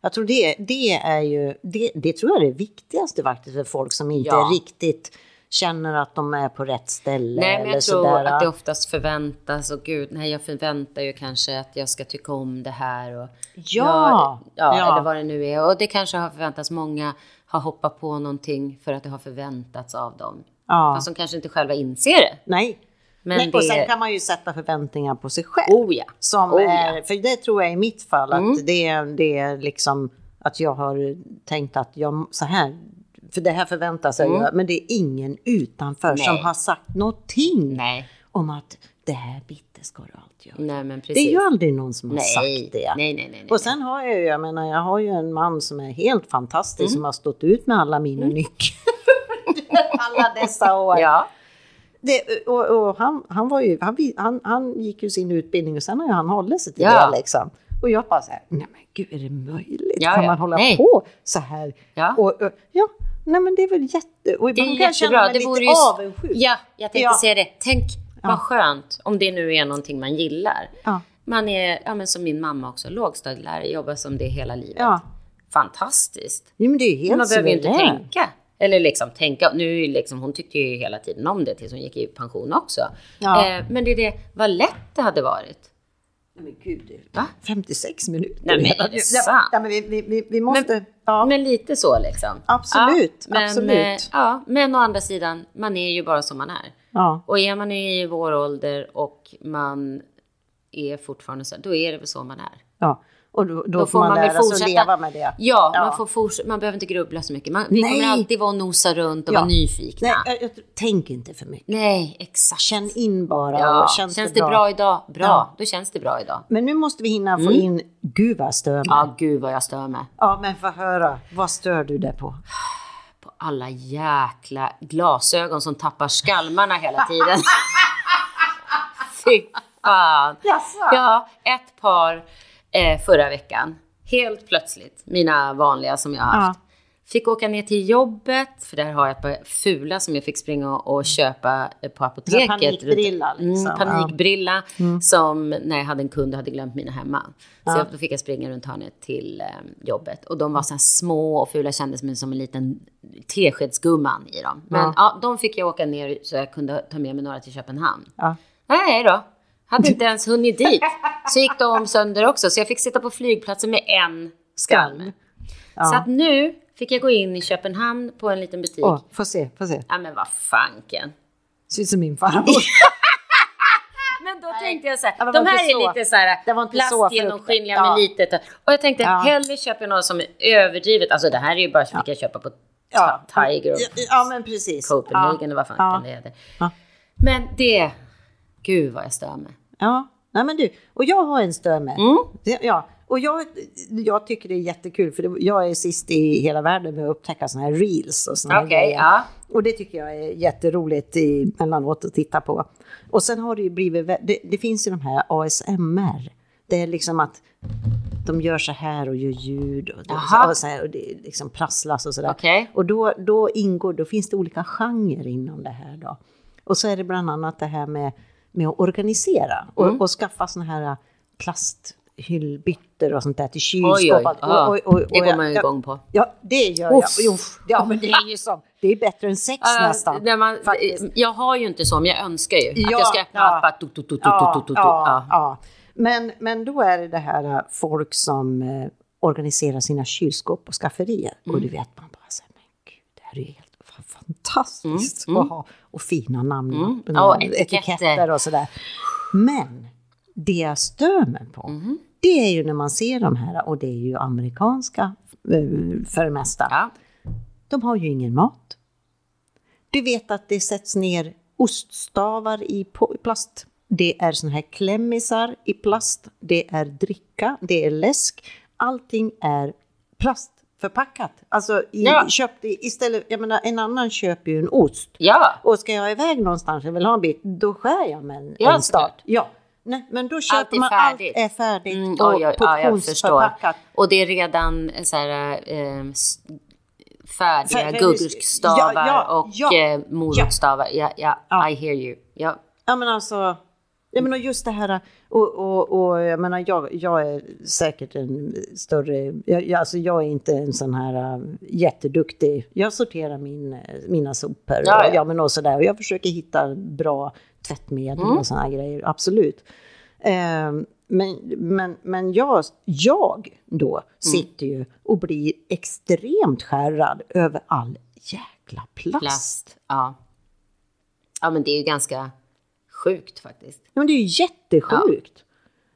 [SPEAKER 1] Jag tror det, det är ju, det, det tror jag är det viktigaste faktiskt för folk som inte
[SPEAKER 2] Ja.
[SPEAKER 1] riktigt känner att de är på rätt ställe.
[SPEAKER 2] Nej, men
[SPEAKER 1] eller
[SPEAKER 2] jag tror
[SPEAKER 1] sådär.
[SPEAKER 2] att det oftast förväntas och gud, nej, jag förväntar ju kanske att jag ska tycka om det här och
[SPEAKER 1] Ja,
[SPEAKER 2] ja,
[SPEAKER 1] ja.
[SPEAKER 2] eller vad det nu är. Och det kanske har förväntats, många har hoppat på någonting för att det har förväntats av dem.
[SPEAKER 1] Ja.
[SPEAKER 2] Fast de kanske inte själva inser det.
[SPEAKER 1] Nej.
[SPEAKER 2] Men
[SPEAKER 1] Nej, och
[SPEAKER 2] det-
[SPEAKER 1] sen kan man ju sätta förväntningar på sig själv.
[SPEAKER 2] Oh ja.
[SPEAKER 1] Som
[SPEAKER 2] Oh ja. Mm.
[SPEAKER 1] är, för det tror jag i mitt fall att det, är- det är liksom att jag har tänkt att jag så här, för det här förväntas jag göra, men det är ingen utanför
[SPEAKER 2] Mm. Nej.
[SPEAKER 1] som har sagt någonting
[SPEAKER 2] Nej,
[SPEAKER 1] om att det här bitte ska du alltid göra.
[SPEAKER 2] nej.
[SPEAKER 1] Det är ju aldrig någon som har
[SPEAKER 2] nej.
[SPEAKER 1] sagt det.
[SPEAKER 2] Nej, nej, nej.
[SPEAKER 1] Och sen har jag ju, jag menar, jag har ju en man som är helt fantastisk
[SPEAKER 2] Mm.
[SPEAKER 1] som har stått ut med alla mina nycker. alla dessa år.
[SPEAKER 2] Ja,
[SPEAKER 1] Det, och, och han, han, var ju, han, han, han gick ju sin utbildning och sen har ju han hållit sig till
[SPEAKER 2] Ja.
[SPEAKER 1] det liksom. Och jag bara så här, nej men gud är det möjligt?
[SPEAKER 2] Ja,
[SPEAKER 1] kan man hålla på så här? Och, och, ja, nej men det är väl jätte... Och
[SPEAKER 2] det
[SPEAKER 1] ibland
[SPEAKER 2] är
[SPEAKER 1] kan jag känna
[SPEAKER 2] jättebra.
[SPEAKER 1] mig
[SPEAKER 2] Det
[SPEAKER 1] lite
[SPEAKER 2] vore ju...
[SPEAKER 1] avundsjuk.
[SPEAKER 2] Ja, jag tänkte
[SPEAKER 1] Ja.
[SPEAKER 2] säga det. Tänk vad skönt om det nu är någonting man gillar.
[SPEAKER 1] Ja.
[SPEAKER 2] Man är, ja men som min mamma också, lågstadielärare, jobbar som det hela livet.
[SPEAKER 1] Ja.
[SPEAKER 2] Fantastiskt.
[SPEAKER 1] Jo, men det är helt
[SPEAKER 2] man behöver ju inte
[SPEAKER 1] suveränt.
[SPEAKER 2] tänka. Eller liksom tänka, nu är liksom, hon tyckte ju hela tiden om det tills hon gick i pension också.
[SPEAKER 1] Ja.
[SPEAKER 2] Eh, men det är det, vad lätt det hade varit.
[SPEAKER 1] Nej, men gud, det är
[SPEAKER 2] Va?
[SPEAKER 1] 56 minuter.
[SPEAKER 2] Nej, men är det sant?
[SPEAKER 1] ja, men vi, vi, vi, vi måste...
[SPEAKER 2] Men-
[SPEAKER 1] ja.
[SPEAKER 2] Men lite så liksom.
[SPEAKER 1] Absolut,
[SPEAKER 2] men,
[SPEAKER 1] absolut.
[SPEAKER 2] eh, ja, men å andra sidan, man är ju bara som man är.
[SPEAKER 1] ja.
[SPEAKER 2] Och är man i vår ålder och man är fortfarande så, då är det väl så man är.
[SPEAKER 1] ja. Och då, då,
[SPEAKER 2] Då
[SPEAKER 1] får man,
[SPEAKER 2] väl
[SPEAKER 1] lära sig att leva med det.
[SPEAKER 2] Ja,
[SPEAKER 1] Ja.
[SPEAKER 2] Man, får fortsätta, man behöver inte grubbla så mycket. Man, vi
[SPEAKER 1] Nej.
[SPEAKER 2] kommer alltid vara och nosa runt och
[SPEAKER 1] Ja.
[SPEAKER 2] vara nyfikna.
[SPEAKER 1] Nej,
[SPEAKER 2] Nej,
[SPEAKER 1] jag, jag, tänk inte för mycket.
[SPEAKER 2] exakt.
[SPEAKER 1] Känn in bara.
[SPEAKER 2] ja.
[SPEAKER 1] känns,
[SPEAKER 2] känns det bra, idag? Bra,
[SPEAKER 1] Ja.
[SPEAKER 2] då känns det bra idag.
[SPEAKER 1] Men nu måste vi hinna få in, gud vad stör mig. Ja.
[SPEAKER 2] Ja, gud vad jag stör mig.
[SPEAKER 1] men få höra, vad stör du dig på?
[SPEAKER 2] På alla jäkla glasögon som tappar skalmarna hela tiden. Fy fan.
[SPEAKER 1] Jaså?
[SPEAKER 2] Ja, ett par eh, förra veckan. Helt plötsligt, mina vanliga som jag har haft. Fick åka ner till jobbet, för där har jag ett par fula som jag fick springa och, köpa eh, på apoteket.
[SPEAKER 1] panikbrilla, liksom.
[SPEAKER 2] Mm, panikbrilla som när jag hade en kund och hade glömt mina hemma. Så jag, då fick jag springa runt hörnet till eh, jobbet. Och de var så här små och fula, kändes som, som en liten teskedsgumman i dem. Men
[SPEAKER 1] Ja.
[SPEAKER 2] ja. de fick jag åka ner så jag kunde ta med mig några till Köpenhamn.
[SPEAKER 1] Ja.
[SPEAKER 2] Nej då. Hade inte ens hunnit dit. Så gick de sönder också. Så jag fick sitta på flygplatsen med en skalm.
[SPEAKER 1] Ja.
[SPEAKER 2] Så att nu fick jag gå in i Köpenhamn på en liten butik.
[SPEAKER 1] Åh, få se, få se.
[SPEAKER 2] Ja men vad fanken.
[SPEAKER 1] Ser ut som min farmor.
[SPEAKER 2] Men då tänkte jag så här,
[SPEAKER 1] Ja,
[SPEAKER 2] de här är
[SPEAKER 1] så.
[SPEAKER 2] lite så här plastgenomskinliga
[SPEAKER 1] fruktansvärt.
[SPEAKER 2] med litet. Och jag tänkte
[SPEAKER 1] Ja.
[SPEAKER 2] hellre köper jag något som är överdrivet. Alltså det här är ju bara så fick jag köpa på
[SPEAKER 1] Ja.
[SPEAKER 2] Tiger och
[SPEAKER 1] Ja, ja, men precis.
[SPEAKER 2] Copenhagen
[SPEAKER 1] ja.
[SPEAKER 2] eller vad fan
[SPEAKER 1] ja.
[SPEAKER 2] det heter.
[SPEAKER 1] Ja.
[SPEAKER 2] Men det, gud vad jag stör mig.
[SPEAKER 1] Ja, nej men du, och jag har en stör med.
[SPEAKER 2] Mm.
[SPEAKER 1] Det- Ja, och jag, jag tycker det är jättekul för det, jag är sist i hela världen med att upptäcka såna här reels och här
[SPEAKER 2] Okej,
[SPEAKER 1] grejer.
[SPEAKER 2] ja.
[SPEAKER 1] Och det tycker jag är jätteroligt i, emellanåt att titta på. Och sen har det ju blivit, det, det finns ju de här ASMR. Det är liksom att de gör så här och gör ljud och,
[SPEAKER 2] Jaha.
[SPEAKER 1] och, så här, och det liksom prasslas och sådär.
[SPEAKER 2] Okej.
[SPEAKER 1] Och då, då ingår, då finns det olika genrer inom det här då. Och så är det bland annat det här med, med att organisera och,
[SPEAKER 2] Mm.
[SPEAKER 1] och skaffa såna här äh, plasthyllbyttor och sånt där till kylskåp.
[SPEAKER 2] oj, Det går man ju igång på.
[SPEAKER 1] Ja, det gör jag. Ja, men det är ju som, det är bättre än sex nästan.
[SPEAKER 2] när man, jag har ju inte så, men jag önskar ju att
[SPEAKER 1] Ja,
[SPEAKER 2] jag ska öppna upp. Bara.
[SPEAKER 1] Men, men då är det det här äh, folk som eh, organiserar sina kylskåp och skafferier.
[SPEAKER 2] Mm.
[SPEAKER 1] Och du vet man bara säger, men gud, det här är ju fantastiskt
[SPEAKER 2] Mm,
[SPEAKER 1] att ha. Och fina namn,
[SPEAKER 2] Mm.
[SPEAKER 1] och
[SPEAKER 2] etiketter.
[SPEAKER 1] etiketter och sådär. Men det jag stör mig på,
[SPEAKER 2] Mhm.
[SPEAKER 1] det är ju när man ser de här, och det är ju amerikanska eh, för det mesta.
[SPEAKER 2] Ja.
[SPEAKER 1] De har ju ingen mat. Du vet att det sätts ner oststavar i plast. Det är såna här klämmisar i plast. Det är dricka, det är läsk. Allting är plastförpackat. Alltså i,
[SPEAKER 2] Ja.
[SPEAKER 1] köpt i, istället, jag menar en annan köper ju en ost.
[SPEAKER 2] Ja.
[SPEAKER 1] Och ska jag iväg någonstans, jag vill ha en bit, då skär jag med en,
[SPEAKER 2] Ja,
[SPEAKER 1] en start. Ja. Nej, men då
[SPEAKER 2] Allt
[SPEAKER 1] köper
[SPEAKER 2] är
[SPEAKER 1] man
[SPEAKER 2] färdigt.
[SPEAKER 1] allt är färdigt
[SPEAKER 2] Mm,
[SPEAKER 1] och
[SPEAKER 2] oj, oj,
[SPEAKER 1] portionsförpackat.
[SPEAKER 2] Och det är redan så här, eh, färdiga
[SPEAKER 1] Fär-
[SPEAKER 2] gurkstavar
[SPEAKER 1] Ja, ja,
[SPEAKER 2] och
[SPEAKER 1] ja,
[SPEAKER 2] eh, morotstavar. Ja, ja,
[SPEAKER 1] Ja.
[SPEAKER 2] I hear you. Ja.
[SPEAKER 1] Ja men alltså, jag menar just det här och, och, och jag menar jag, jag är säkert en större, jag, jag- alltså jag är inte en sån här äh, jätteduktig, jag sorterar min, äh, mina sopor
[SPEAKER 2] Ja,
[SPEAKER 1] och,
[SPEAKER 2] ja.
[SPEAKER 1] ja, men och sådär och jag försöker hitta bra tvättmedel
[SPEAKER 2] Mm.
[SPEAKER 1] och såna här grejer, absolut. Ehm, men, men, men jag, jag då
[SPEAKER 2] Mm.
[SPEAKER 1] sitter ju och blir extremt skärrad över all jäkla plast.
[SPEAKER 2] Plast. Ja. ja, men det är ju ganska sjukt faktiskt.
[SPEAKER 1] Ja, men det är ju jättesjukt.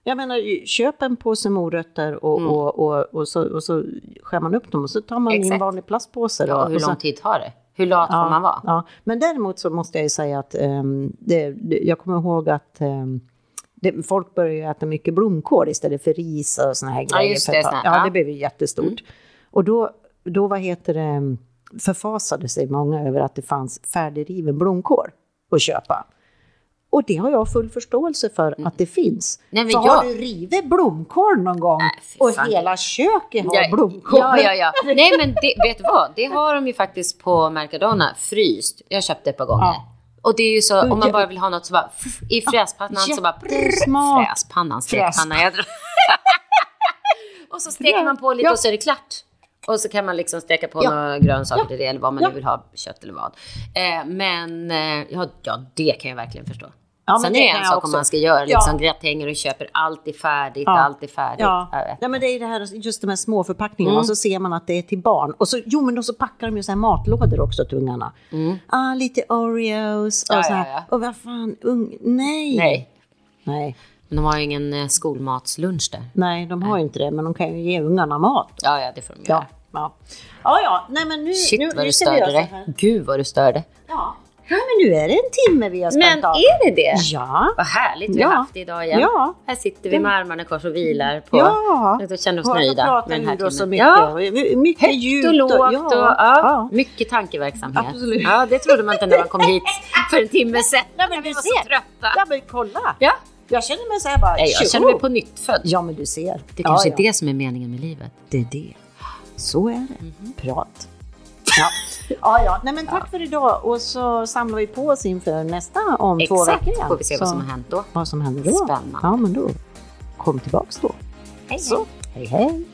[SPEAKER 1] Jag menar, köp en påse morötter och, och, och, och, så, och så skär man upp dem och så tar man in en
[SPEAKER 2] Mm. Exakt.
[SPEAKER 1] vanlig plastpåse. då,
[SPEAKER 2] Ja, och hur lång tid tar det? Hur lat får man vara?
[SPEAKER 1] Ja, men däremot så måste jag ju säga att ehm, det, det, jag kommer ihåg att ehm, det, folk börjar ju äta mycket blomkål istället för ris och såna här
[SPEAKER 2] Ja,
[SPEAKER 1] grejer.
[SPEAKER 2] just det, såna-
[SPEAKER 1] ja,
[SPEAKER 2] ja. Mm.
[SPEAKER 1] det blev ju jättestort. Och då, då, vad heter det, förfasade sig många över att det fanns färdigriven blomkål att köpa. Och det har jag full förståelse för att det finns.
[SPEAKER 2] Mm. Nej, men
[SPEAKER 1] för
[SPEAKER 2] jag-
[SPEAKER 1] har du rivit blomkål någon gång
[SPEAKER 2] Nej,
[SPEAKER 1] och hela köket har
[SPEAKER 2] Ja,
[SPEAKER 1] blomkål?
[SPEAKER 2] Ja, ja, ja. Nej, men det, vet du vad? Det har de ju faktiskt på Mercadona, fryst. Jag har köpt det ett par gånger.
[SPEAKER 1] Ja.
[SPEAKER 2] Och det är ju så, om man
[SPEAKER 1] Ja.
[SPEAKER 2] bara vill ha något så bara i fräspannan så bara fräspannan, stekpanna. Och så steker
[SPEAKER 1] Ja.
[SPEAKER 2] man på lite
[SPEAKER 1] Ja.
[SPEAKER 2] och så är det klart. Och så kan man liksom steka på
[SPEAKER 1] Ja.
[SPEAKER 2] några grönsaker
[SPEAKER 1] Ja.
[SPEAKER 2] till det eller vad man
[SPEAKER 1] Ja.
[SPEAKER 2] nu vill ha, kött eller vad. Eh, men eh, ja, ja, det kan jag verkligen förstå.
[SPEAKER 1] Ja,
[SPEAKER 2] Sen
[SPEAKER 1] det
[SPEAKER 2] är det en sak om man ska göra
[SPEAKER 1] Ja.
[SPEAKER 2] liksom gratänger och köper allt är färdigt,
[SPEAKER 1] Ja.
[SPEAKER 2] allt är färdigt.
[SPEAKER 1] Ja. Ja, men det är det här, just de här små förpackningarna
[SPEAKER 2] Mm.
[SPEAKER 1] och så ser man att det är till barn. Och så, jo, men då så packar de ju så här matlådor också till ungarna. Ah, lite Oreos och
[SPEAKER 2] Mm. Ja,
[SPEAKER 1] så här.
[SPEAKER 2] ja, ja.
[SPEAKER 1] Och vad fan, ung... nej.
[SPEAKER 2] Nej,
[SPEAKER 1] Nej.
[SPEAKER 2] men de har ju ingen eh, skolmatslunch där.
[SPEAKER 1] Nej, de har ju inte det, men de kan ju ge ungarna mat.
[SPEAKER 2] Ja, ja, det får de göra.
[SPEAKER 1] Ja, ja. Ja, ja, nej men nu,
[SPEAKER 2] Shit
[SPEAKER 1] nu,
[SPEAKER 2] vad du störde dig. Gud vad du störde.
[SPEAKER 1] Ja. ja, men nu är det en timme vi har
[SPEAKER 2] Men
[SPEAKER 1] spänt av.
[SPEAKER 2] är det det?
[SPEAKER 1] Ja.
[SPEAKER 2] Vad härligt vi
[SPEAKER 1] Ja.
[SPEAKER 2] har haft det idag igen.
[SPEAKER 1] Ja.
[SPEAKER 2] Här sitter vi med armarna i kors och vilar på...
[SPEAKER 1] Ja.
[SPEAKER 2] Då känner oss nöjda med den här
[SPEAKER 1] då så
[SPEAKER 2] timmen.
[SPEAKER 1] mycket?
[SPEAKER 2] Ja,
[SPEAKER 1] mycket
[SPEAKER 2] högt
[SPEAKER 1] djupt
[SPEAKER 2] och lågt och,
[SPEAKER 1] ja,
[SPEAKER 2] ja,
[SPEAKER 1] ja.
[SPEAKER 2] mycket tankeverksamhet.
[SPEAKER 1] Absolut.
[SPEAKER 2] Ja, det trodde man inte när man kom hit för en timme sedan.
[SPEAKER 1] Nej, men
[SPEAKER 2] vi var
[SPEAKER 1] ser.
[SPEAKER 2] så trötta.
[SPEAKER 1] Ja, men kolla.
[SPEAKER 2] Ja.
[SPEAKER 1] Jag känner mig så här bara...
[SPEAKER 2] Nej, jag känner mig på nytt född.
[SPEAKER 1] Ja, men du ser.
[SPEAKER 2] Det kanske
[SPEAKER 1] ja,
[SPEAKER 2] är det som är meningen med livet.
[SPEAKER 1] Det är det. Så är det.
[SPEAKER 2] Mhm.
[SPEAKER 1] Prat. Ja. ja, ja. Nej, men tack för idag. Och så samlar vi på oss inför nästa om två
[SPEAKER 2] Exakt,
[SPEAKER 1] veckor igen.
[SPEAKER 2] får vi se vad
[SPEAKER 1] Så
[SPEAKER 2] som har hänt då.
[SPEAKER 1] Vad som händer då.
[SPEAKER 2] Spännande.
[SPEAKER 1] Ja, men då. Kom tillbaks då.
[SPEAKER 2] Hej,
[SPEAKER 1] Så, hej hej.